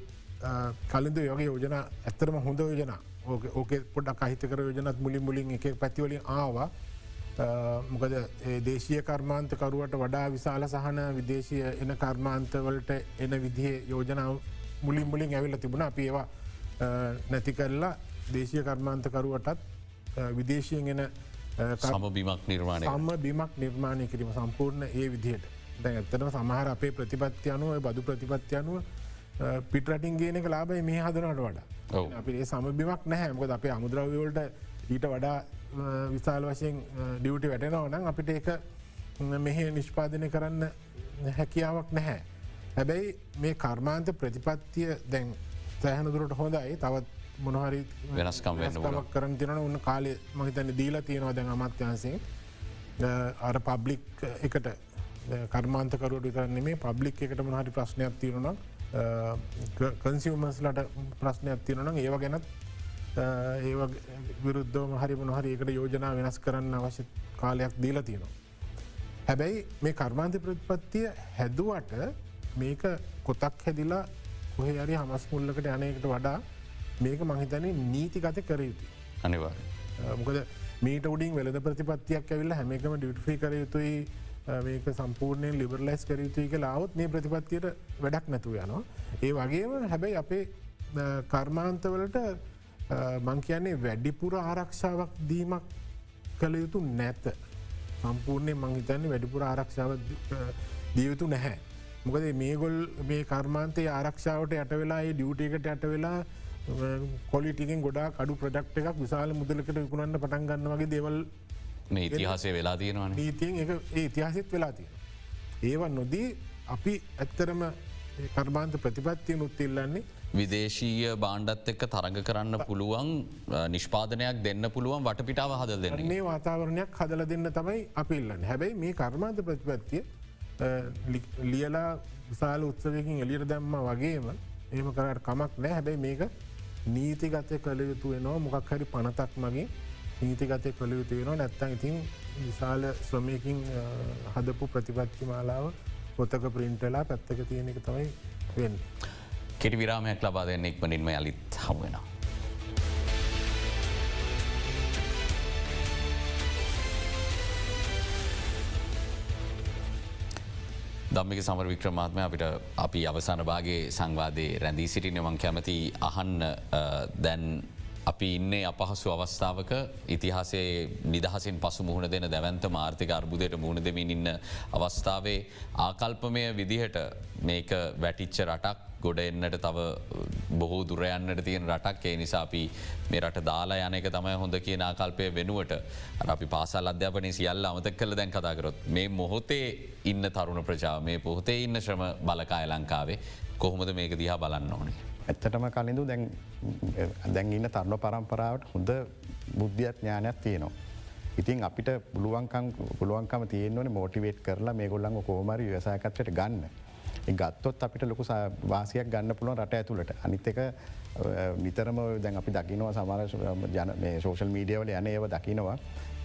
කලින්ද යෝගේ යෝජන ඇත්තරම හොඳ යෝජනා ඕක ඕක පොඩක් අහිතකර යෝජනත් මුලින් මුලින් එක පැතිවලින් ආවා. මොකද දේශය කර්මාන්තකරුවට වඩා විශාල සහන විදේශය එන කර්මාන්තවලට එන විදිහ යෝජනාව මුලින් මුලින් ඇවිල්ල තිබුණ. අපි ඒවා නැති කරලා දේශය කර්මාන්තකරුවටත් විදේශයෙන් එන සම බිමක් නිර්මාණය සම්ම බිමක් නිර්මාණය කිරීම සම්පූර්ණ ඒ විදිහයට දැ ඇත්තන සමහර අපේ ප්‍රතිපත්ති අනුව බදු ප්‍රතිපත්ති අනුව පිටරටින් ගේනක ලාබයි මේ හදනට වඩා අපි සමබිමක් නැහැ. මොකද අපේ අමුද්‍රවවලට ඊට වඩා විශාල වශයෙන් ඩියුටි වැටෙනව නම් අපිට ඒක මෙහ නිෂ්පාදනය කරන්න හැකියාවක් නැහැ. හැබැයි මේ කර්මාන්ත ප්‍රතිපත්තිය දැන් සෑහනදුරට හොඳයි. තවත් මොනහරි වෙනස්කම් වෙනස්කමක් කරන තිරන උන්න කාලය මහිතන්න දීලා තියෙනවා දැන් අමත්‍යන්සේ අර පබ්ලික් එකට කර්මාන්තකරුවට විතරන්නේ මේ පබ්ලික් එකට මහරි ප්‍රශ්නයක් තිරනවා කන්සිවමස්ලට ප්‍රශ්නයක් තිරනම් ඒව ගැනත් ඒ විරුද්ධ මහරි මොනහරි එකට යෝජනා වෙනස් කරන්න අවශ්‍ය කාලයක් දීලා තියෙනවා. හැබැයි මේ කර්මාන්ති ප්‍රතිපත්තිය හැදුවට මේක කොතක් හැදිලා කොහෙ අරි හමස් මුල්ලකට යනයකට වඩා මේක මහිතන නීතිගත කර යුතු. අනිවා. මොකද මීට උඩින් වෙලද ප්‍රතිපත්තියක් ඇවිල්ල හැමකම ඩිට්‍රී කර යුතුයි මේක සම්පූර්ණයෙන් ලිබරලයිස් කර යුතුයි කලාවත් මේ ප්‍රතිපත්තියට වැඩක් නැතුව යනවා. ඒ වගේම හැබැයි අපේ කර්මාන්තවලට මං කියන්නේ වැඩිපුර ආරක්ෂාවක් දීමක් කළ යුතු නැත. සම්පූර්ණය මංහිතන්නේ වැඩිපුර ආරක්ෂාව දියයුතු නැහැ. මොකද මේගොල් මේ කර්මාන්තය ආරක්ෂාවට යට වෙලා ඩියුටේකට යට වෙලා කොලිටිකින් ගොඩා අඩු ප්‍රඩක්් එකක් විශාල මුදලකට විකුණන්න පටන් ගන්න වගේ දෙවල් ඉතිහාසේ වෙලා තියෙනවා නීතියෙන් ඒ ඉතිහාසිත් වෙලා තියෙන. ඒවන් නොදී අපි ඇත්තරම කර්මාන්ත ප්‍රතිපත්තිය නුත්තිල්ලන්නේ විදේශීය බාණ්ඩත් එක්ක තරඟ කරන්න පුළුවන් නිෂ්පාදනයක් දෙන්න පුළුවන් වටපිටාව හද දෙන්න මේ වාතාවරණයක් හදල දෙන්න තමයි අපිල්ලන්න හැබැයි මේ කර්මාන්ත ප්‍රතිපත්තිය ලියලා විශාල උත්සවයකින් එලියට දැම්ම වගේම ඒම කරට කමක් නෑ හැබැයි මේක නීතිගතය කළ යුතු වෙනවා. මොකක් හරි පනතක් මගේ නීතිගතය කළ යුතු වෙනවා නැත්තන් ඉතින් විශාල ශ්‍රමයකින් හදපු ප්‍රතිපත්ති මාලාව පොතක ප්‍රින්ටලා පැත්තක තියෙන එක තමයි වෙන්න. කෙටි විරාමයක් ලබා දෙන්න එක්මනින්ම යලිත් හමුවෙන. දම්මික සමර වික්‍රමාත්මය අපිට අපි අවසාන භාගේ සංවාදය රැඳී සිටිනවන් කැමති අහන්න දැන් අපි ඉන්නේ අපහසු අවස්ථාවක. ඉතිහාසේ නිදහසින් පසු මුහුණ දෙන දැවන්ත මාර්ථික අර්බුදයට මුහුණ දෙමින් ඉන්න අවස්ථාවේ ආකල්පමය විදිහට මේක වැටිච්ච රටක් ගොඩ එන්නට තව බොහෝ දුරයන්නට තියෙන රටක්. ඒ නිසාපි මේ රට දාලා යනක තමයි හොඳ කියන ආකල්පය වෙනුවට. අපි පාසල් අධ්‍යාපනය සියල්ල අමතක් කළ දැන් කතාකරොත් මේ මොහොතේ ඉන්න තරුණ ප්‍රජාව මේ පොහොතේ ඉන්න ශ්‍රම බලකාය ලංකාවේ කොහොමද මේක දිහා බලන්න ඕනේ. ඇත්තටම කලින්ඳු දැන් ඉන්න තරුණ පරම්පරාවට හොඳ බුද්ධියත් ඥානයක් තියෙනවා. ඉතින් අපිට පුළුවන්කම් පුළුවන්කම තියෙන්වන මෝටිවේට් කරලා මේ ගොල්ලන් කෝමරි වසාකත්වට ගන්න. ගත්තොත් අපිට ලොකු වාසියක් ගන්න පුළුවන් රට ඇතුළට අනිත් එක නිතරම දැන් අපි දකිනවා සමාර ජන සෝෂල් මීඩියවල යන ඒව දකිනවා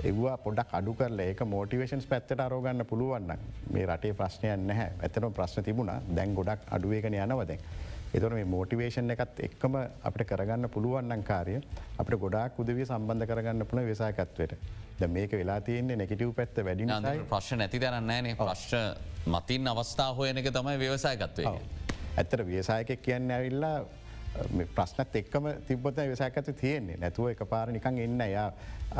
එවවා පොඩක් අඩු කරල ඒක මෝටිවේශන්ස් පැත්තට අරෝගන්න පුළුවන්න මේ රටේ ප්‍රශ්නයන් නැහැ ඇතන ප්‍රශ්න තිබුණ දැන් ගොඩක් අඩුවේකන යනවදැන්. එතන මේ මෝටිවේෂන් එකත් එක්කම අපට කරගන්න පුළුවන්න්න කාරය අපට ගොඩක් උදවිය සම්බන්ධ කරගන්න පුළ වෙසාකත්වයට ද මේක වෙලා තියන්නේ නැකිටව් පැත්ත වැඩි ප්‍රශ්න නැති දරන්නෑනේ ප්‍රශ්න මතින් අවස්ථා හොයන එක තමයි ව්‍යවසායකත්වය. ඇත්තර ව්‍යසායකෙක් කියන්න ඇවිල්ලා ප්‍රශ්නත් එක්කම තිබොත විසාකත තියෙන්නේ. නැතුව එක පාර නිකං එන්න යා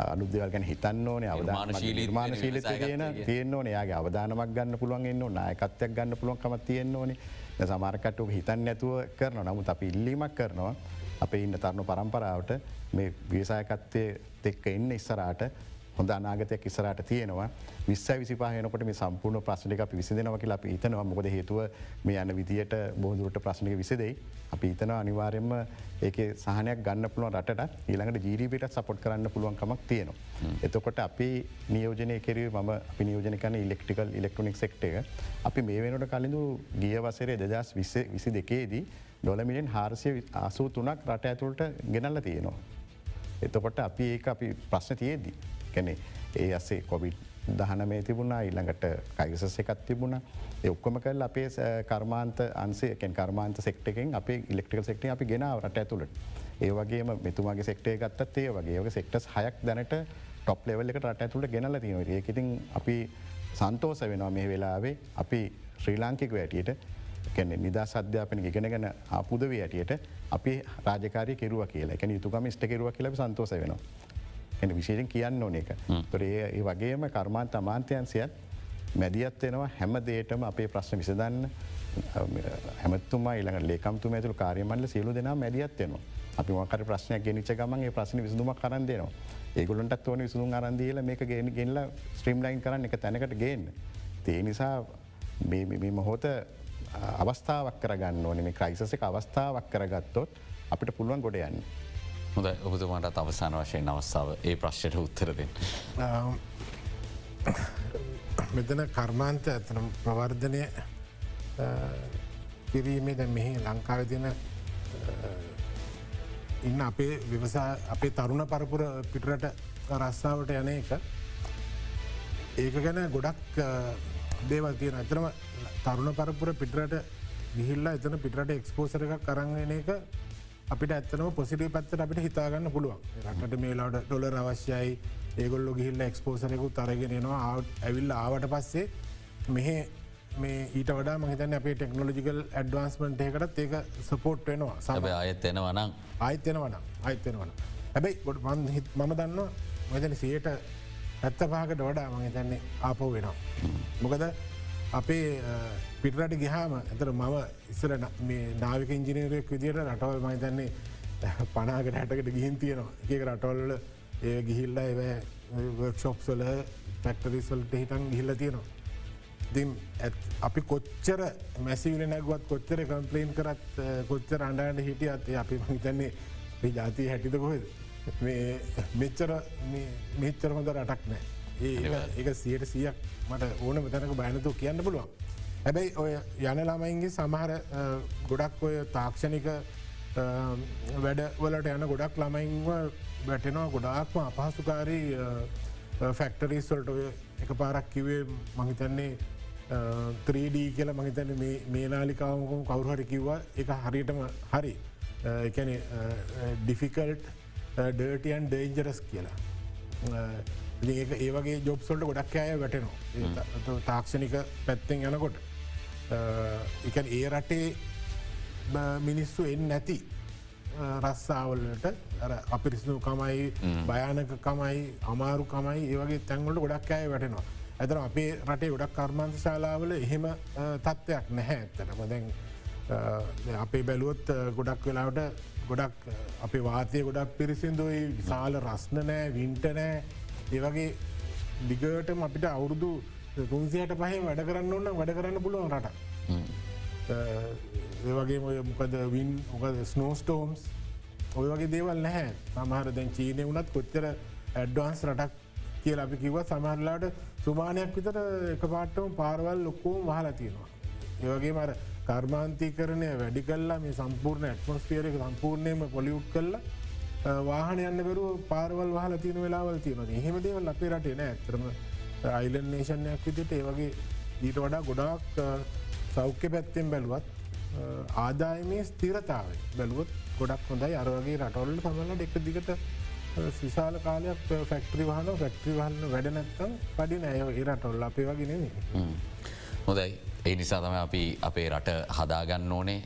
අලුදවල් ගැන හිතන්න ඕනේ අවධාන නිර්මාණ ශීල තියෙන තියන්න ඕන. යාගේ අවධානමක් ගන්න පුළුවන් එන්න නායකත්වයක් ගන්න පුළුවන්කම තියෙන්න ඕනේ සමාරකට්ටුක හිතන්න නැතුව කරන නමුත් අප ඉල්ලීමක් කරනවා. අප ඉන්න තරණු පරම්පරාවට මේ වේසායකත්වය එක්ක එන්න ඉස්සරාට හොඳ අනාගතයක් ඉස්සරට තියෙනවා. විස්ස විසිපාහනකොට මේ සම්පූර්ණ ප්‍රශ්නික අපි විසිදෙනව කියලා අපි ඉතනවා මොකද හේතුව මේ යන විදියට බෝදුරට ප්‍රශ්නික විසිදෙයි අපි ඉතන අනිවාරයෙන්ම ඒක සහනයක් ගන්න පුළුවන් රට ඊළඟට ජීරීපිට සපොට් කරන්න පුළුවන්කමක් තියෙනවා. එතකොට අපි නියෝජනය කෙරව ම අපි නියෝජනකන ඉලෙක්ට්‍රිකල් ඉලෙක්ට්‍රොනික් සෙක්ට අපි මේ වෙනට කලින්ඳු ගිය වසරේ දෙදස් විසි දෙකේදී ඩොලමිලියන් හාරසය අසූ තුනක් රට ඇතුළට ගෙනල්ල තියෙනවා. එතකොට අපි ඒ අපි ප්‍රශ්න තියේදී කැනෙ ඒ අසේ කොවිඩ් දහන මේ තිබුණා ඉල්ළඟට කයිසස එකත් තිබුණ. ඔක්කොම කල් අපේ කර්මාන්ත අන්සේකෙන් කර්මාන්ත සෙක්ටකෙන් අපේ ඉලෙක්ට්‍රිකල් සෙක්ට අපි ගෙනාව රට ඇතුළට. ඒවගේම මෙතුමාගේ සෙක්ටේ ගත්තත් ඒ වගේ. ඔක සෙක්ටස් හයක් දැනට ටොප් ලෙවල් එක රට ඇතුළට ගෙනල තියෙන ඒකඉතින් අපි සන්තෝස වෙනවා මේ වෙලාවේ. අපි ශ්‍රී ලාංකික වැටියට කැන නිදා සධ්‍යාපන ඉගෙනගෙන අපපුදව ඇටියට අපි රාජකාරය කෙරුව කියලා. එක යුතුකම ස්ට කෙරුව කියල සන්තෝස වෙනවා. එන විශේෂෙන් කියන්න ඕන එක. තොරේ ඒ වගේම කර්මාන්ත අමාන්තයන්සියත් මැදිත් වෙනවා හැම දේටම අපේ ප්‍රශ්න විසදන්න හැමතුම ඉළඟ ලේකම්තු ඇතුළ කාරයමල්ල සියලු දෙනා මැදිත් වෙනවා. අපි මකර ප්‍රශ්නයක් ගෙනනිච ගමන්ගේ ප්‍රශ්න විසදුම කරන් දෙනවා. ඒගොලන්ටත් ඕන විසුදුම් අරන්දීල මේක ගෙන ගෙල්ල ස්ට්‍රීම් ලයින් කරන්න එක තැනකට ගේන්න. ඒ නිසා මොහොත අවස්ථාවක් කරගන්න ඕන මේ ක්‍රයිසස එක අවස්ථාවක් කරගත්තොත් අපිට පුළුවන් ගොඩ යන්න. හොඳ ඔබතුමාට අවසාන වශයෙන් අවස්ථාව. ඒ ප්‍රශ්යට උත්තරදෙන්. මෙතන කර්මාන්ත ඇතනම් ප්‍රවර්ධනය කිරීමේ දැ මෙහි ලංකාව තියන ඉන්න අපේ විවසා අපේ තරුණ පරපුර පිටරට රස්සාාවට යන එක. ඒක ගැන ගොඩක් දේවල් තියෙන ඇතරම තරුණ පරපුර පිටරට ගිහිල්ලා එතන පිටට එක්ස්පෝසර එකක් කරගෙන එක අපිට ඇත්තනම පොසිටි පත්තට අපිට හිතාගන්න පුළුවන්. රටට මේලාට ඩොලර් අවශ්‍යයි. ඒගොල්ලො ගිහිල්ල එක්ස්පෝසරෙකු තරගෙනනවා ඇවිල්ල ආවට පස්සේ මෙහ මේ ඊට වඩා මහිතන අපේ ටෙක්නෝජිකල් ඇඩ්වාන්ස්මන්ට් එකටත් ඒක සපෝට් වෙනවා. සබ අයත් එනවනම් ආයිතෙනවන අයිතෙනවන හැබැයි ගොඩ මන් හිත් මම දන්න මෙතන සියට ඇත්ත පාකට වඩා මහිතන්නේ ආපෝ වෙනවා. මොකද අපේ පිටරට ගිහාම ඇතර මම ඉස්සර නාවික ඉංජිනීරයක් විදියට රටවල් මහිතන්නේ පනාකට හැටකට ගිහින් තියෙනවා. එක රටවල්ල ඒ ගිහිල්ල එව වර්ක්ෂොප්සල පැක්ටරිස්වල්ට හිටන් ගිහිල්ල තියෙනවා. ඉතින් අපි කොච්චර මැසිවිල නැගුවත් කොච්චර කම්පලේන් කරත් කොච්චර අන්ඩාන්ට හිටිය අත් අපි හිතන්නේ ජාතිය හැටිද කොහෙද? මෙච්චර මෙච්චර හොඳ රටක් නෑ ඒ ඒක සියට සියක් මට ඕන මෙතැනක බයනතු කියන්න පුළුවන්. හැබැයි ඔය යන ළමයින්ගේ සමහර ගොඩක් ඔය තාක්ෂණික වැඩවලට යන ගොඩක් ළමයින්ව වැටෙනවා ගොඩාක්ම අපහසුකාරී ෆැක්ටරිස්වල්ට ඔය එක පාරක් කිවේ මහිතන්නේ 3D කියල මහිතන මේ නාලිකාවකම් කවුරුහරි කිව්වා. එක හරියටම හරි. එකන ඩිෆිකල්ට් ඩර්ටියන් ඩේන්ජරස් කියලා. ඒ වගේ ජොබ්සොල්ට ගොඩක් අය වැටනවා. තාක්ෂණික පැත්තෙන් යනකොට. එක ඒ රටේ මිනිස්සු එන්න නැති රස්සාවලට අපිරිසිදු කමයි භයානකකමයි අමාරු කමයි ඒවගේ තැන්වලට ගොඩක් අය වැටෙනවා. ඇතර අපේ රටේ ගොඩක් කර්මාන්ත ශාලාවල එහෙම තත්ත්වයක් නැහැ ඇත්තනම දැන් අපේ බැලුවොත් ගොඩක් වෙලාවට ගොඩක් අපේ වාතය ගොඩක් පිරිසිදුයි. විශාල රස්න නෑ වින්ට නෑ ඒවගේ දිගටම අපිට අවුරුදු තුන්සියට පහේ වැඩ කරන්න ඔන්න වැඩ කරන්න පුළුවන් රට. ඒවගේ මොකද වින් මොකද ස්නෝස්ටෝම්ස් ඔය වගේ දේවල් නැහැ. සමහර දැන් චීනය වනත් කොච්චර ඇඩ්වාන්ස් රටක් කියල අපි කිව සමහරලාට සුමානයක් විතර එක පාට්ටම පාරවල් ලොක්කෝම වහලා තියෙනවා. ඒවගේ මර කර්මාන්තී කරණය වැඩි කල්ලා මේ සම්පූර්ණ ඇත්මොස්පියරක සම්පූර්ණයම පොලිුට් කල්ලා වාහන යන්න කරු පාරවල් වහල තියන වෙලාවල් තියෙනවා. එහෙම දේවල් අපේ රටේ නෑ. ඇතරම අයිලන් නේෂණයක් විදිට ඒවගේ ඊට වඩා ගොඩාක් සෞඛ්‍ය පැත්තෙන් බැලුවත් ආදායමේ ස්තිරතාව බැලුවත් ගොඩක් හොඳයි. අරවගේ රටවල්ල සමල්ලට එක දිගට සිසාල කාලයක් ෆැක්ටරි වහන ෆැක්ටරි වහන්න වැඩ නැත්තම් පඩි නෑ. ඒරටොල් අපේ වගෙන හොදයි ඒ නිසා තම අපි අපේ රට හදාගන්න ඕනේ.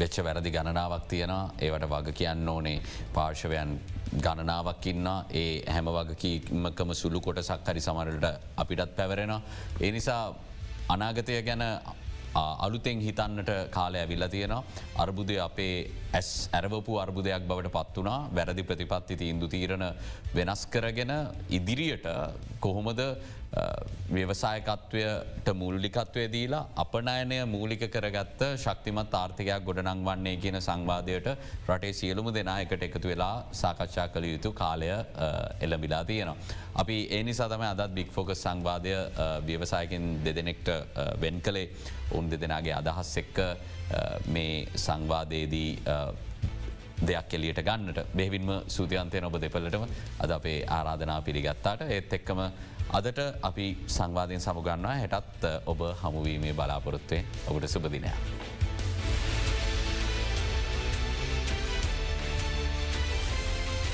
වෙච්ච වැරදි ගණනාවක් තියෙනවා. ඒවට වග කියන්න ඕනේ. පාර්ශවයන් ගණනාවක් ඉන්න ඒ හැම වගකීමකම සුළු කොට සක්හරි සමරට අපිටත් පැවරෙන. ඒ නිසා අනාගතය ගැන අලුතෙන් හිතන්නට කාලය ඇවිල්ල තියෙනවා. අර්බුදය අපේ ඇස් ඇරවපු අර්බුදයක් බවට පත් වනා වැරදි ප්‍රතිපත්ති තීන්දු තීරණ වෙනස් කරගෙන ඉදිරියට කොහොමද ව්‍යවසායකත්වයට මුල්ලිකත්වය දීලා අපනයනය මූලික කරගත්ත ශක්තිමත් ආර්ථකයක් ගොඩනං වන්නේ කියන සංවාධයට රටේ සියලුම දෙනා එකට එකතු වෙලා සාකච්ඡා කළ යුතු කාලය එළඹිලා තියෙනවා. අපි ඒනි සතම අදත් බික් ෆෝකස් සංවාධය ව්‍යවසායකින් දෙදෙනෙක්ට වෙන් කළේ. උන් දෙදෙනගේ අදහස් එක්ක මේ සංවාදයේදී දෙයක් එලියට ගන්නට. බෙවින්ම සූතියන්තය නොබ දෙපලටම අද අපේ ආරාධනා පිළිගත්තාට. ඒත් එක්කම අදට අපි සංවාධයෙන් සමුගන්නවා හැටත් ඔබ හමුවීමේ බලාපොරොත්වේ ඔබට සුපදිනයක්.